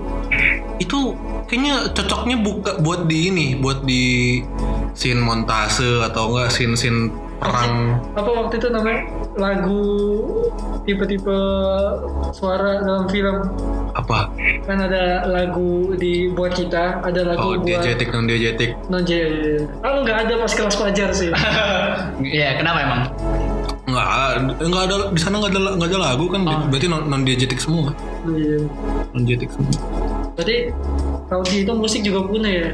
Itu kayaknya cocoknya buka buat di ini buat di scene montase atau enggak scene scene perang. Apa waktu itu namanya? Lagu tipe-tipe suara dalam film. Apa? Kan ada lagu di buat kita ada lagu oh buat diegetik non diegetik non ah nggak ada pas kelas pelajar sih. Iya kenapa emang nggak nggak ada di sana nggak ada nggak ada lagu kan berarti non, non diegetik semua Iya. non diegetik semua. Berarti kalau itu musik juga punya ya?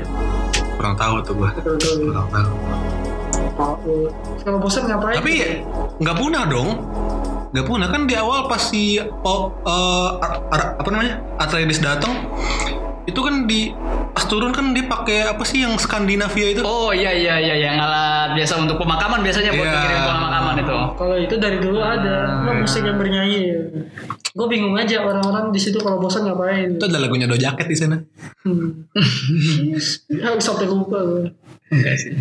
Kurang tahu tuh gua. Betul-betul kurang tahu. Tahu. kalau bosan ngapain? Tapi nggak punah dong. Nggak punah. Kan di awal pas si Paul, eh, Ar- apa namanya Atreides datang itu kan di pas turun kan dia pakai apa sih yang Skandinavia itu? Oh iya iya iya yang alat biasa untuk pemakaman biasanya buat Iya. mikirin pemakaman itu. Kalau itu dari dulu ada. Nggak musik yang bernyanyi. Gue bingung aja orang-orang di situ kalau bosan ngapain. Itu ada lagunya Do Jacket di sana. Hmm. Harus sampai lupa gue enggak sih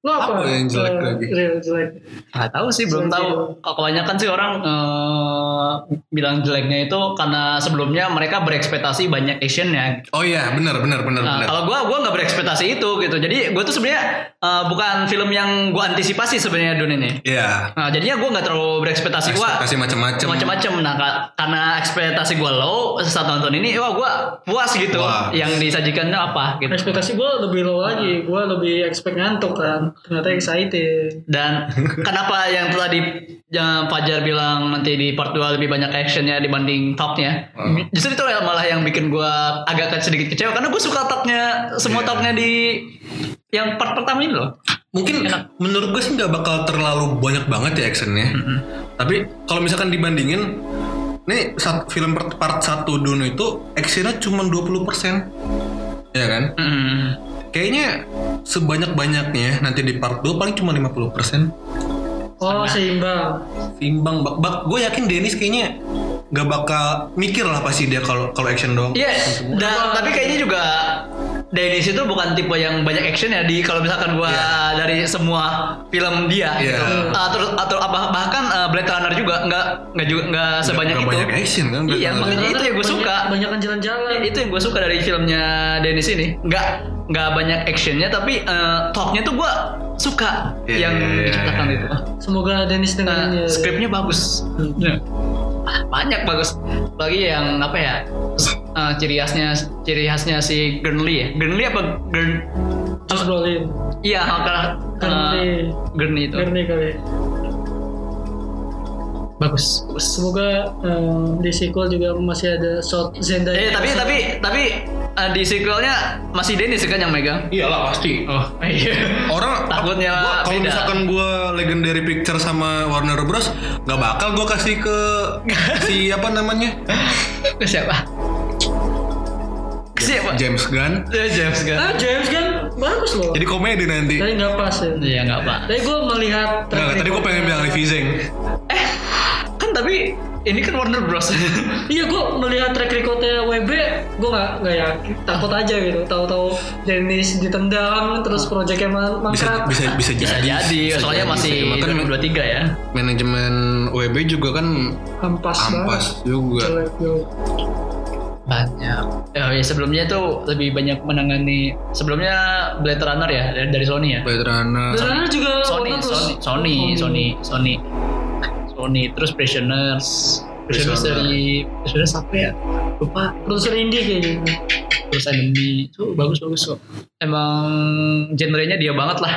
Lo apa? Apa yang jelek Eh, lagi? Real jelek. Nggak tahu sih belum tahu. Kebanyakan sih orang eh, bilang jeleknya itu karena sebelumnya mereka berekspektasi banyak actionnya. oh iya benar benar benar Nah, benar kalau gue gua nggak berekspektasi itu gitu. Jadi gue tuh sebenarnya eh, bukan film yang gue antisipasi sebenarnya Dun ini. Iya. Nah, jadinya gue nggak terlalu berekspektasi gue Ekspektasi macam-macam. macam-macam. Nah, ka- karena ekspektasi gue low saat nonton ini, wah gue puas gitu. Puas. Yang disajikannya apa gitu. Ekspektasi gue lebih low lagi. Gue lebih expect ngantuk kan. Ternyata excited. Dan kenapa yang tadi yang Fajar bilang nanti di part 2 lebih banyak actionnya dibanding topnya. Justru itu malah yang bikin gue agak sedikit kecewa karena gue suka topnya semua Iya. topnya di yang part pertama ini loh. Mungkin Enak. menurut gue sih nggak bakal terlalu banyak banget ya actionnya. Tapi kalau misalkan dibandingin, nih sat- film per- part 1 Dune itu actionnya cuma 20%. Ya kan? Mm. Kayaknya sebanyak-banyaknya nanti di part 2 paling cuma 50%. Oh seimbang. Seimbang bak, bak gue yakin Dennis kayaknya nggak bakal mikir lah pasti dia kalau kalau action doang. Iya, dan tapi kayaknya juga Dennis itu bukan tipe yang banyak action ya di kalau misalkan gua dari semua film dia Iya. gitu. Uh, terus atau apa bahkan uh, Blade Runner juga nggak nggak juga nggak sebanyak Nggak itu. banyak action kan, Blade Iya, makanya itu yang gue Banyak- suka. Banyakan jalan-jalan. Itu yang gue suka dari filmnya Dennis ini. Nggak nggak banyak actionnya tapi uh, topnya tuh gua suka Iya, yang iya, iya, diciptakan iya. itu. Semoga Dennis Nah, dengerin ya. skripnya bagus. Ya. ah, banyak bagus. Lagi yang apa ya eh, ciri khasnya ciri khasnya si Gurnley ya. Gurnley apa Gurn Brolin iya karena Gurnley. Gurnley itu. Gurney kali bagus. Bagus semoga eh, di sequel juga masih ada shot Zendaya. Eh tapi tapi tapi eh, di sequelnya masih Dennis kan yang megang? Iyalah pasti. oh iya. Orang Takutnya gua- kalau misalkan gue legendary picture sama Warner Bros nggak bakal gue kasih ke si apa namanya? Ke siapa? Ke siapa? James Gunn. Ya, James kan ah James kan bagus loh. Jadi komedi nanti. tapi nggak pas ya. Iya nggak apa tapi gue melihat Nggak, tadi gue pengen bilang Levi Zeng. kan tapi ini kan Warner Bros. Iya gue melihat track recordnya WB gue nggak nggak yakin. Takut aja gitu. Tahu-tahu Dennis ditendang terus proyeknya man- Bisa mangkrak. Bisa bisa bisa jadi. jadi. Bisa soalnya jadi masih sih. Makanya 2023 ya. manajemen WB juga kan ampas, ampas banget. juga. jelek jelek banyak. Ya, ya sebelumnya tuh lebih banyak menangani sebelumnya Blade Runner ya dari, dari Sony ya? Blade Runner. Karena juga Sony Bros. Sony Sony Sony Sony Sony terus Prisoners Prisoners Prisoner. dari Prisoners apa ya? Lupa. Produser indie kayaknya. Terus Enemy tuh bagus bagus kok. Emang genrenya dia banget lah.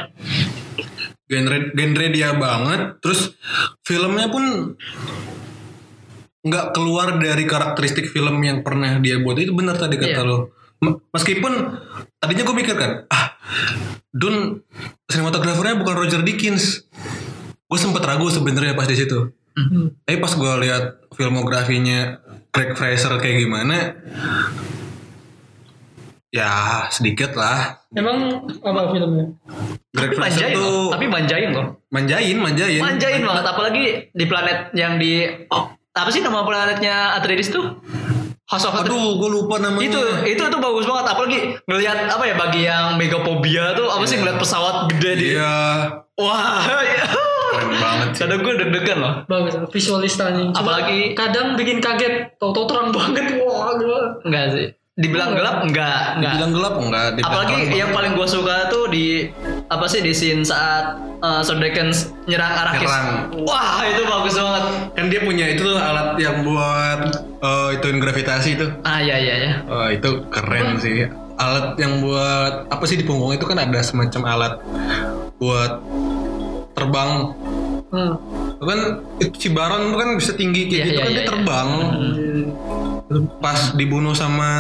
Genre genre dia banget. Terus filmnya pun nggak keluar dari karakteristik film yang pernah dia buat. Itu benar tadi kata Iya. lo. Meskipun tadinya gue mikir kan ah Dun sinematografernya bukan Roger Dickens. Gue sempet ragu sebenarnya pas di situ Hmm. tapi pas gue lihat filmografinya Craig Fraser kayak gimana ya sedikit lah. Emang apa filmnya? Greg tapi Fraser manjain loh tuh tapi manjain loh. Manjain manjain. Manjain banget apalagi di planet yang di oh, apa sih nama planetnya Atreides tuh? House of Atreides. Aduh, gue lupa namanya. itu itu tuh bagus banget apalagi ngelihat apa ya bagi yang megaphobia tuh apa sih ngeliat pesawat gede di Iya, wah keren banget sih. kadang gue deg-degan loh. Bagus visualistanya Cuma Apalagi- kadang bikin kaget tahu-tahu terang banget. Wah gila. Enggak sih. Dibilang gelap enggak enggak. Dibilang gelap enggak? Dibilang apalagi terang yang paling gue suka tuh di apa sih di scene saat uh, Sodekens nyerang Arrakis. Nyerang. wah itu bagus banget. Kan dia punya itu tuh alat yang buat eh, ituin gravitasi itu. ah iya iya ya Oh, itu keren sih. Alat yang buat apa sih di punggung itu kan ada semacam alat buat terbang. hmm. Kan itu si Baron kan bisa tinggi kayak Iya, gitu iya, kan iya, dia iya. terbang. Pas dibunuh sama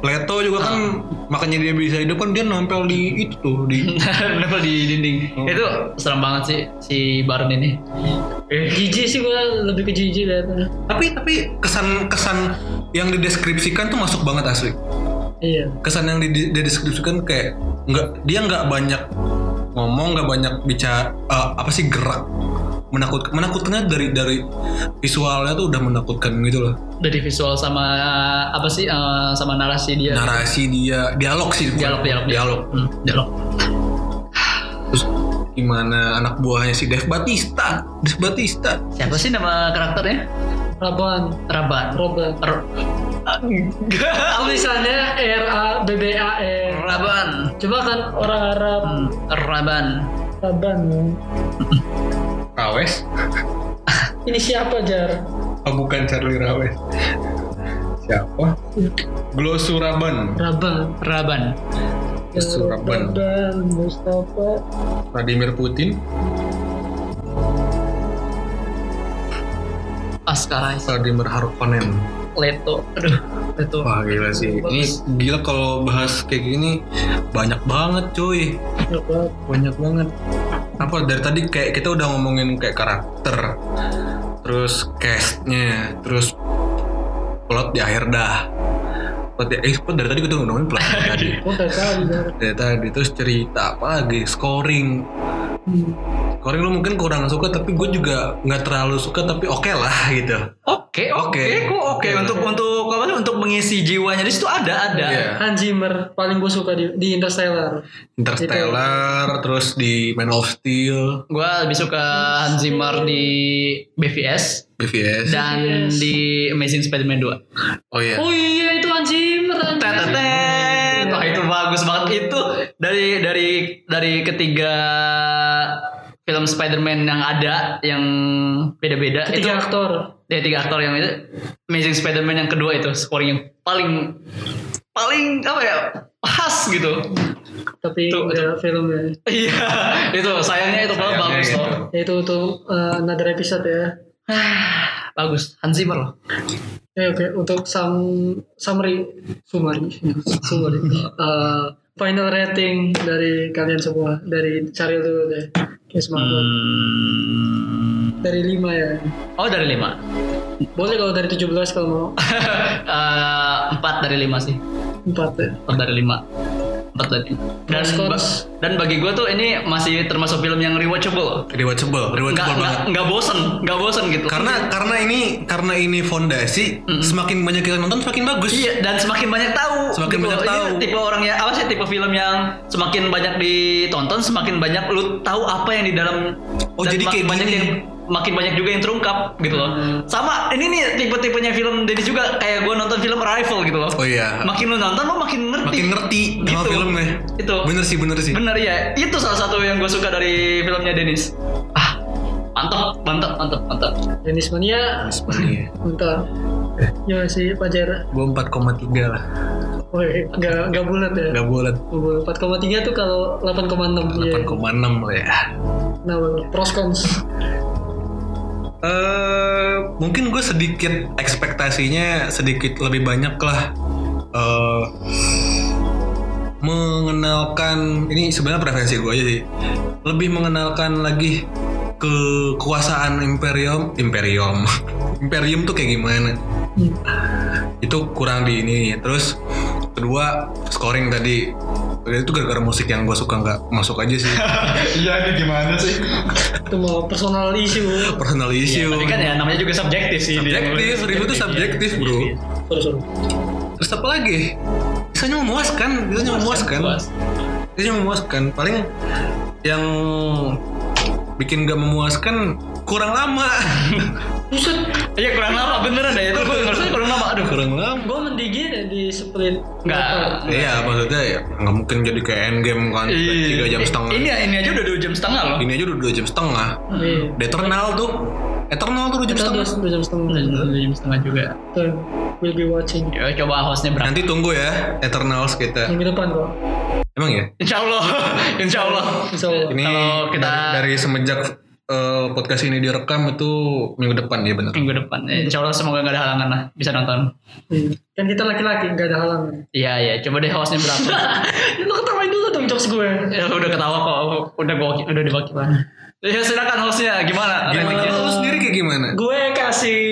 Leto juga kan makanya dia bisa hidup kan dia nempel di itu tuh di Nempel di dinding Oh. itu serem banget sih si Baron ini jijik sih gue lebih ke jijik liatnya tapi tapi kesan kesan yang dideskripsikan tuh masuk banget asli iya kesan yang di- dideskripsikan kayak nggak dia nggak banyak ngomong nggak banyak bicara eh, apa sih gerak. Menakut menakutkan dari dari visualnya tuh udah menakutkan gitu loh. Dari visual sama apa sih uh, sama narasi dia. Narasi dia. Dialog sih dialog dialog dialog. Hmm, dialog. Terus gimana anak buahnya si Dave Batista? Dave Batista. Siapa sih nama karakternya? Raban Raban Robert R- tulisannya R A B B A N Raban. Coba kan orang Arab. Hmm, Raban. Raban ya. Rawes? Ini siapa jar? Oh, bukan Charlie Rawes. Siapa? Glosuraban Raban. Raban. Suraban. Raban. Mustafa. Vladimir Putin. Isaac Vladimir Harkonnen Leto aduh Leto Wah gila sih. Ini Bagus. gila kalau bahas kayak gini banyak banget cuy. Raban Banyak banget. Apa dari tadi kayak kita udah ngomongin kayak karakter, terus castnya, terus plot di akhir dah. Plot di, eh plot dari tadi kita ngomongin plot dari tadi. Oh Dari tadi terus cerita apa lagi, scoring. Hmm. Scoring lu mungkin kurang suka tapi gue juga nggak terlalu suka tapi oke lah gitu. Oke, oke, Oke. kok oke untuk untuk apa sih, untuk mengisi jiwanya di situ ada ada. Iya. Hans Zimmer paling gue suka di, di Interstellar Interstellar, terus di Man of Steel, Gua lebih suka Hans Zimmer di BVS BVS. dan BVS. di Amazing Spider-Man 2. Oh iya. oh iya itu Hans Zimmer. Wah itu bagus banget itu dari dari dari ketiga film Spider-Man yang ada yang beda-beda itu Ketiga aktor. ya tiga aktor yang itu Amazing Spider-Man yang kedua itu scoring yang paling paling apa ya khas gitu Tapi Tuh, udah filmnya. iya itu sayangnya itu Sayangnya bagus gitu. loh Itu untuk uh, another episode ya. bagus Hans Zimmer loh Ya oke untuk sum, summary summary summary Uh, final rating dari kalian semua dari Charil dulu deh. Kayak semangat banget. hmm. dari 5 ya. oh dari lima Boleh kalau dari 17 kalau mau empat dari lima sih 4 ya. empat dari lima empat lima. dan ba- dan bagi gue tuh ini masih termasuk film yang rewatchable loh. Rewatchable, nggak rewatchable nggak banget. nggak bosen nggak bosen gitu Karena karena ini karena ini fondasi, semakin banyak kita nonton semakin bagus. Iya dan semakin banyak tahu. Semakin Gitu. banyak Ini tahu. tipe orang ya apa sih tipe film yang semakin banyak ditonton semakin banyak lu tahu apa yang di dalam. Oh, dan jadi kayak banyak gini. yang makin banyak juga yang terungkap gitu loh. Sama ini nih tipe-tipenya film Dennis juga kayak gue nonton film Arrival gitu loh. Oh iya. Makin lu nonton lu makin ngerti. Makin ngerti sama Gitu. filmnya. Itu. Bener sih, bener sih. Bener ya. Itu salah satu yang gue suka dari filmnya Dennis. Ah mantap mantap mantap mantap. Dennis Mania Sebenarnya. mantap. Ya sih Pajar. Gue 4,3 lah. Woi, enggak enggak bulat ya. Gak bulat. Nggak bulat. 4,3 tuh kalau 8,6 ya. 8,6 lah ya. Nah, pros cons. Eh mungkin gue sedikit ekspektasinya sedikit lebih banyak lah. Eh mengenalkan ini sebenarnya preferensi gue aja sih. Lebih mengenalkan lagi kekuasaan imperium imperium. Imperium tuh kayak gimana? Hmm. itu kurang di ini. Terus kedua scoring tadi itu gara-gara musik yang gue suka nggak masuk aja sih Iya ini gimana sih? Itu mau personal issue. personal issue Tapi kan ya namanya juga subjektif sih. dia. Subjektif, review itu subjektif bro. Sorry. Terus apa lagi? Bisanya memuaskan, bisanya memuaskan. Puas. Bisanya memuaskan. Paling yang bikin gak memuaskan kurang lama. Buset, Iya kurang lama beneran deh itu gue ngerasa kurang lama aduh. kurang lama. gue mendingin ya di split. Enggak. Iya maksudnya ya nggak mungkin jadi kayak endgame kan tiga jam setengah. Ini ini aja udah dua jam setengah loh. Ini aja udah dua jam setengah. Iya. The Eternal tuh, Eternal tuh dua jam setengah. dua, jam setengah. Dua jam setengah juga. Tuh, we'll be watching. Ya coba hostnya berapa? Nanti tunggu ya Eternals kita. Minggu depan kok. Emang ya? Insya Allah, Insya Allah. Insya Allah. Ini Kalau kita- dari, dari semenjak eh, podcast ini direkam itu minggu depan ya benar. Minggu depan. Ya, Insya Allah semoga gak ada halangan lah bisa nonton. Iya. Kan kita laki-laki, nggak ada halangan. Iya iya. Coba deh hostnya berapa? Lu ketawain dulu dong jokes gue. ya udah ketawa kok. Udah gue udah diwakilkan. Ya silakan hostnya gimana? Gimana? Ratingnya? Lu sendiri kayak gimana? Gue kasih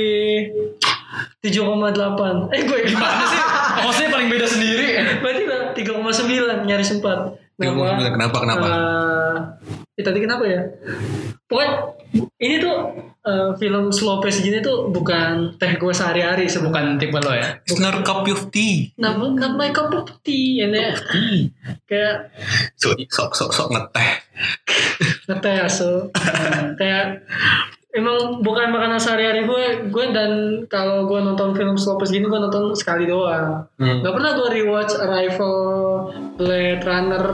7,8. Eh gue Gimana sih? Hostnya paling beda sendiri. Berarti lah 3,9 nyaris 4. 3,9, kenapa, kenapa? Eh, tadi kenapa ya? Pokoknya ini tuh eh, film slow pace gini tuh bukan teh gue sehari-hari sebukan. Bukan tipe lo ya? It's not a cup of tea. Nah, not my cup of tea, ini kayak So, sok sok sok ngeteh. ngeteh aso. kayak emang bukan makanan sehari-hari gue, gue dan kalau gue nonton film slow pace gini gue nonton sekali doang. Hmm. Gak pernah gue rewatch Arrival, Blade Runner,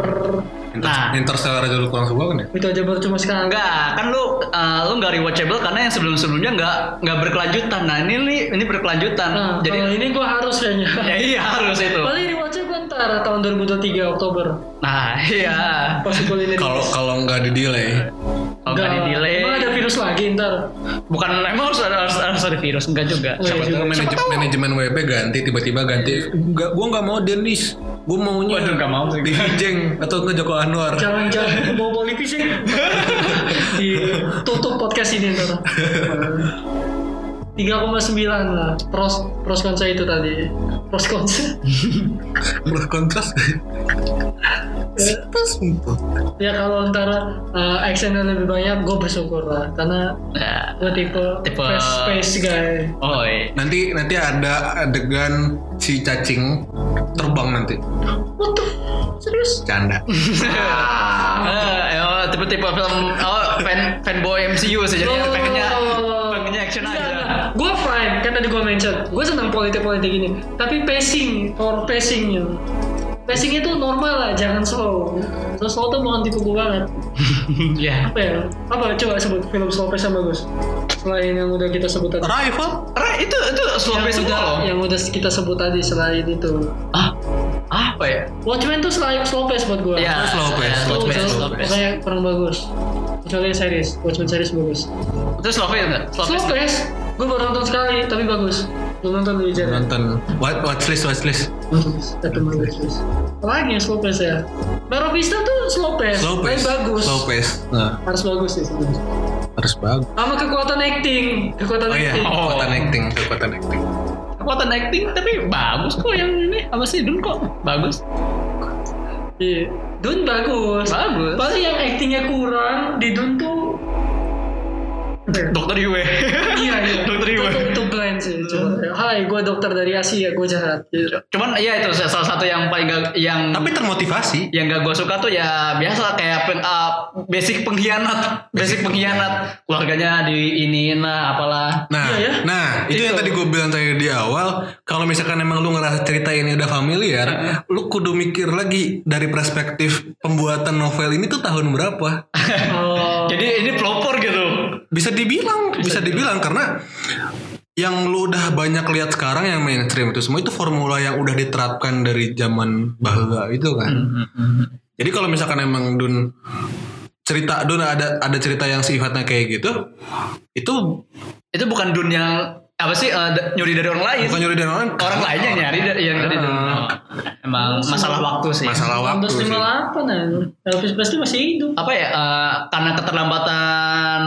Inter Nah. Interstellar aja lu kurang suka kan ya? itu aja baru cuma sekali. Enggak, kan lu uh, lu nggak rewatchable karena yang sebelum-sebelumnya nggak nggak berkelanjutan. Nah ini nih ini berkelanjutan. Nah, Jadi kalau ini gue harus kayaknya. ya iya harus itu. Paling rewatchnya gue ntar tahun 2023 Oktober. Nah iya. Possible ini. Kalau kalau nggak di delay, Kalau nggak di delay, Emang ada virus lagi ntar. bukan emang harus ada harus, harus ada virus enggak juga. Oh, siapa juga. tahu manajemen, manajemen WB ganti tiba-tiba ganti. Enggak, gua nggak mau Dennis. Gua maunya Waduh, nggak mau sih. di Hijeng atau ke Joko Anwar. Jangan-jangan bawa politisi. Ditutup podcast ini ntar. 3,9 lah pros pros kontra itu tadi pros kontra kontras. Pas untuk. ya kalau ntar uh, actionnya lebih banyak gue bersyukur lah karena Nah, gue tipe, Tipe- fast pace guy oh iya. Nanti nanti ada adegan si cacing terbang nanti. what the serius? Canda. Eh, oh, tipe-tipe film oh fan fanboy MCU sih jadi pengennya pengennya action aja. gue fine kan tadi gue mention. Gue senang politik politik ini tapi pacing or pacingnya. Pacingnya tuh normal lah jangan slow. So, slow tuh bukan tipe gue banget. Ya apa ya? Apa? Coba sebut film slow pace yang bagus. Selain yang udah kita sebut tadi. Rival? Ra, itu itu slow pace semua udah loh yang udah kita sebut tadi selain itu. Ah apa ya? Watchmen tuh selain slow pace buat gue ya slow pace, ya, slow pace, slow pokoknya kurang bagus. Kecuali series Watchmen series bagus. Itu slow pace enggak slow slow pace. pace. Gue baru nonton sekali tapi bagus. Belum nonton dulu aja Nonton. What, watchlist watchlist. Tapi bagus lagi yang slow pace ya? Baro Vista tuh slow pace Slow tapi pace bagus. Slow pace. Nah. Harus bagus sih sebenarnya. harus bagus. Sama kekuatan acting kekuatan Oh iya acting. Oh. Kekuatan acting Kekuatan acting kekuatan acting tapi bagus kok yang ini. Apa sih Dun kok bagus? Iya. Dun bagus. Bagus. Paling yang actingnya kurang di Dun tuh dokter Yue iya iya Dokter Iwan. itu, itu blend sih coba hai gue dokter dari Asia gue jahat gitu. cuman iya itu salah satu yang paling gak, yang Tapi termotivasi yang gak gue suka tuh ya biasa kayak pen, ah, basic pengkhianat basic pengkhianat keluarganya di iniin lah apalah Nah, Iya ya? nah itu, yang Itu. tadi gue bilang tadi di awal. Kalau misalkan emang lu ngerasa cerita ini udah familiar, lu kudu mikir lagi dari perspektif pembuatan novel ini tuh tahun berapa. oh jadi ini pelopor gitu Bisa dibilang, bisa dibilang karena yang lu udah banyak lihat sekarang yang mainstream itu semua itu formula yang udah diterapkan dari zaman bahwa itu kan. Jadi kalau misalkan emang Dun cerita Dun ada ada cerita yang sifatnya kayak gitu, itu itu bukan Dun yang apa sih eh, d- nyuri dari orang lain? Bukan nyuri dari orang lain, orang lain yang nyari dari yang dari Oh, emang masalah waktu sih. Masalah waktu sih. 1958 nah Elvis Presley masih hidup. Apa ya eh, karena keterlambatan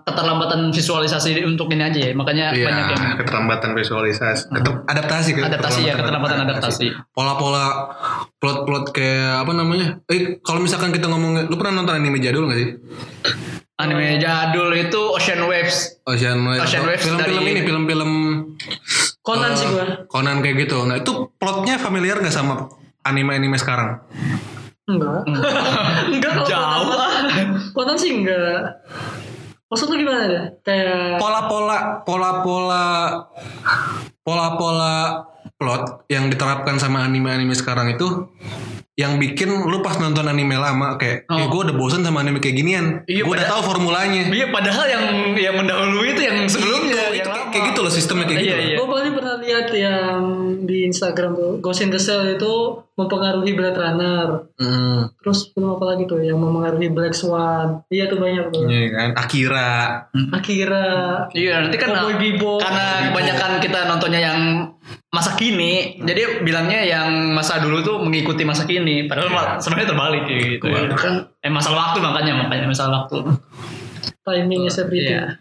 keterlambatan visualisasi untuk ini aja ya makanya Iya, banyak yang keterlambatan visualisasi, Keter- adaptasi, ke- adaptasi ya keterlambatan adaptasi Pola-pola plot-plot kayak apa namanya? Eh, kalau misalkan kita ngomong, lu pernah nonton anime jadul gak sih? anime jadul itu Ocean Waves Ocean Waves. Ocean Waves Film-film dari- ini, film-film Conan eh, sih gue Conan kayak gitu. Nah itu plotnya familiar gak sama anime-anime sekarang? enggak enggak kalau Jauh. Conan sih enggak maksud lu gimana kayak Pola-pola, pola-pola, pola-pola plot yang diterapkan sama anime-anime sekarang itu yang bikin lu pas nonton anime lama kayak, Oh. eh gue udah bosen sama anime kayak ginian. Iya, gue udah tahu formulanya. Iya padahal yang yang mendahului itu yang sebelumnya Itu, yang itu kayak, lama. kayak gitu loh sistemnya kayak Iya, gitu. iya. gue paling pernah lihat yang di Instagram tuh Ghost in the Shell itu mempengaruhi Blade Runner Hmm, terus film apa lagi tuh yang mempengaruhi Black Swan iya tuh banyak tuh iya kan. Akira. Akira Iya nanti kan Cowboy Bebop. karena kebanyakan kita nontonnya yang masa kini, jadi bilangnya yang masa dulu tuh mengikuti masa kini, padahal ma- sebenarnya terbalik gitu. Iya, ya. kan Eh masalah waktu makanya makanya masalah waktu. timing is everything Iya.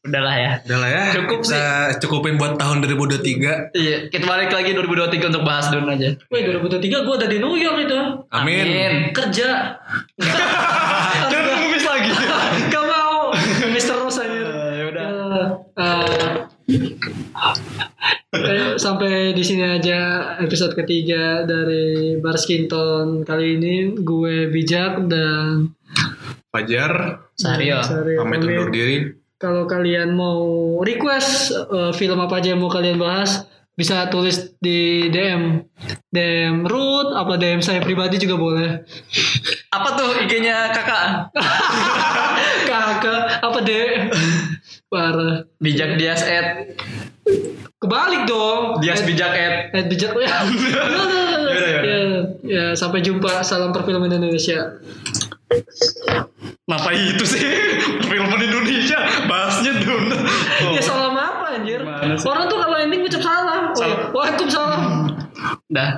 Udahlah ya. Udah lah ya. Cukup kita cukupin buat tahun 2023. Iya, kita balik lagi 2023 untuk bahas Dun aja. Wih 2023 gue ada di New York itu Amin. kerja Jangan ngemis lagi. Gak mau Mister Rose aja ya udah. Eh, sampai di sini aja episode ketiga dari Barskinton kali ini gue bijak dan Fajar. Sario. Sari Pamit undur diri. Kalau kalian mau request eh, film apa aja yang mau kalian bahas bisa tulis di DM DM Ruth apa DM saya pribadi juga boleh Apa tuh IG-nya kakak? kakak apa deh parah Bijak Dias at kebalik dong Dias Bijak at Eh, bijak ya. ya. Ya, sampai jumpa. Salam perfilman Indonesia. Apa itu sih? Film Indonesia bahasnya Dun. Oh. Ya salam apa anjir? Orang tuh kalau ending ucap salam. Oh, Salam. ya. Waalaikumsalam. Dah.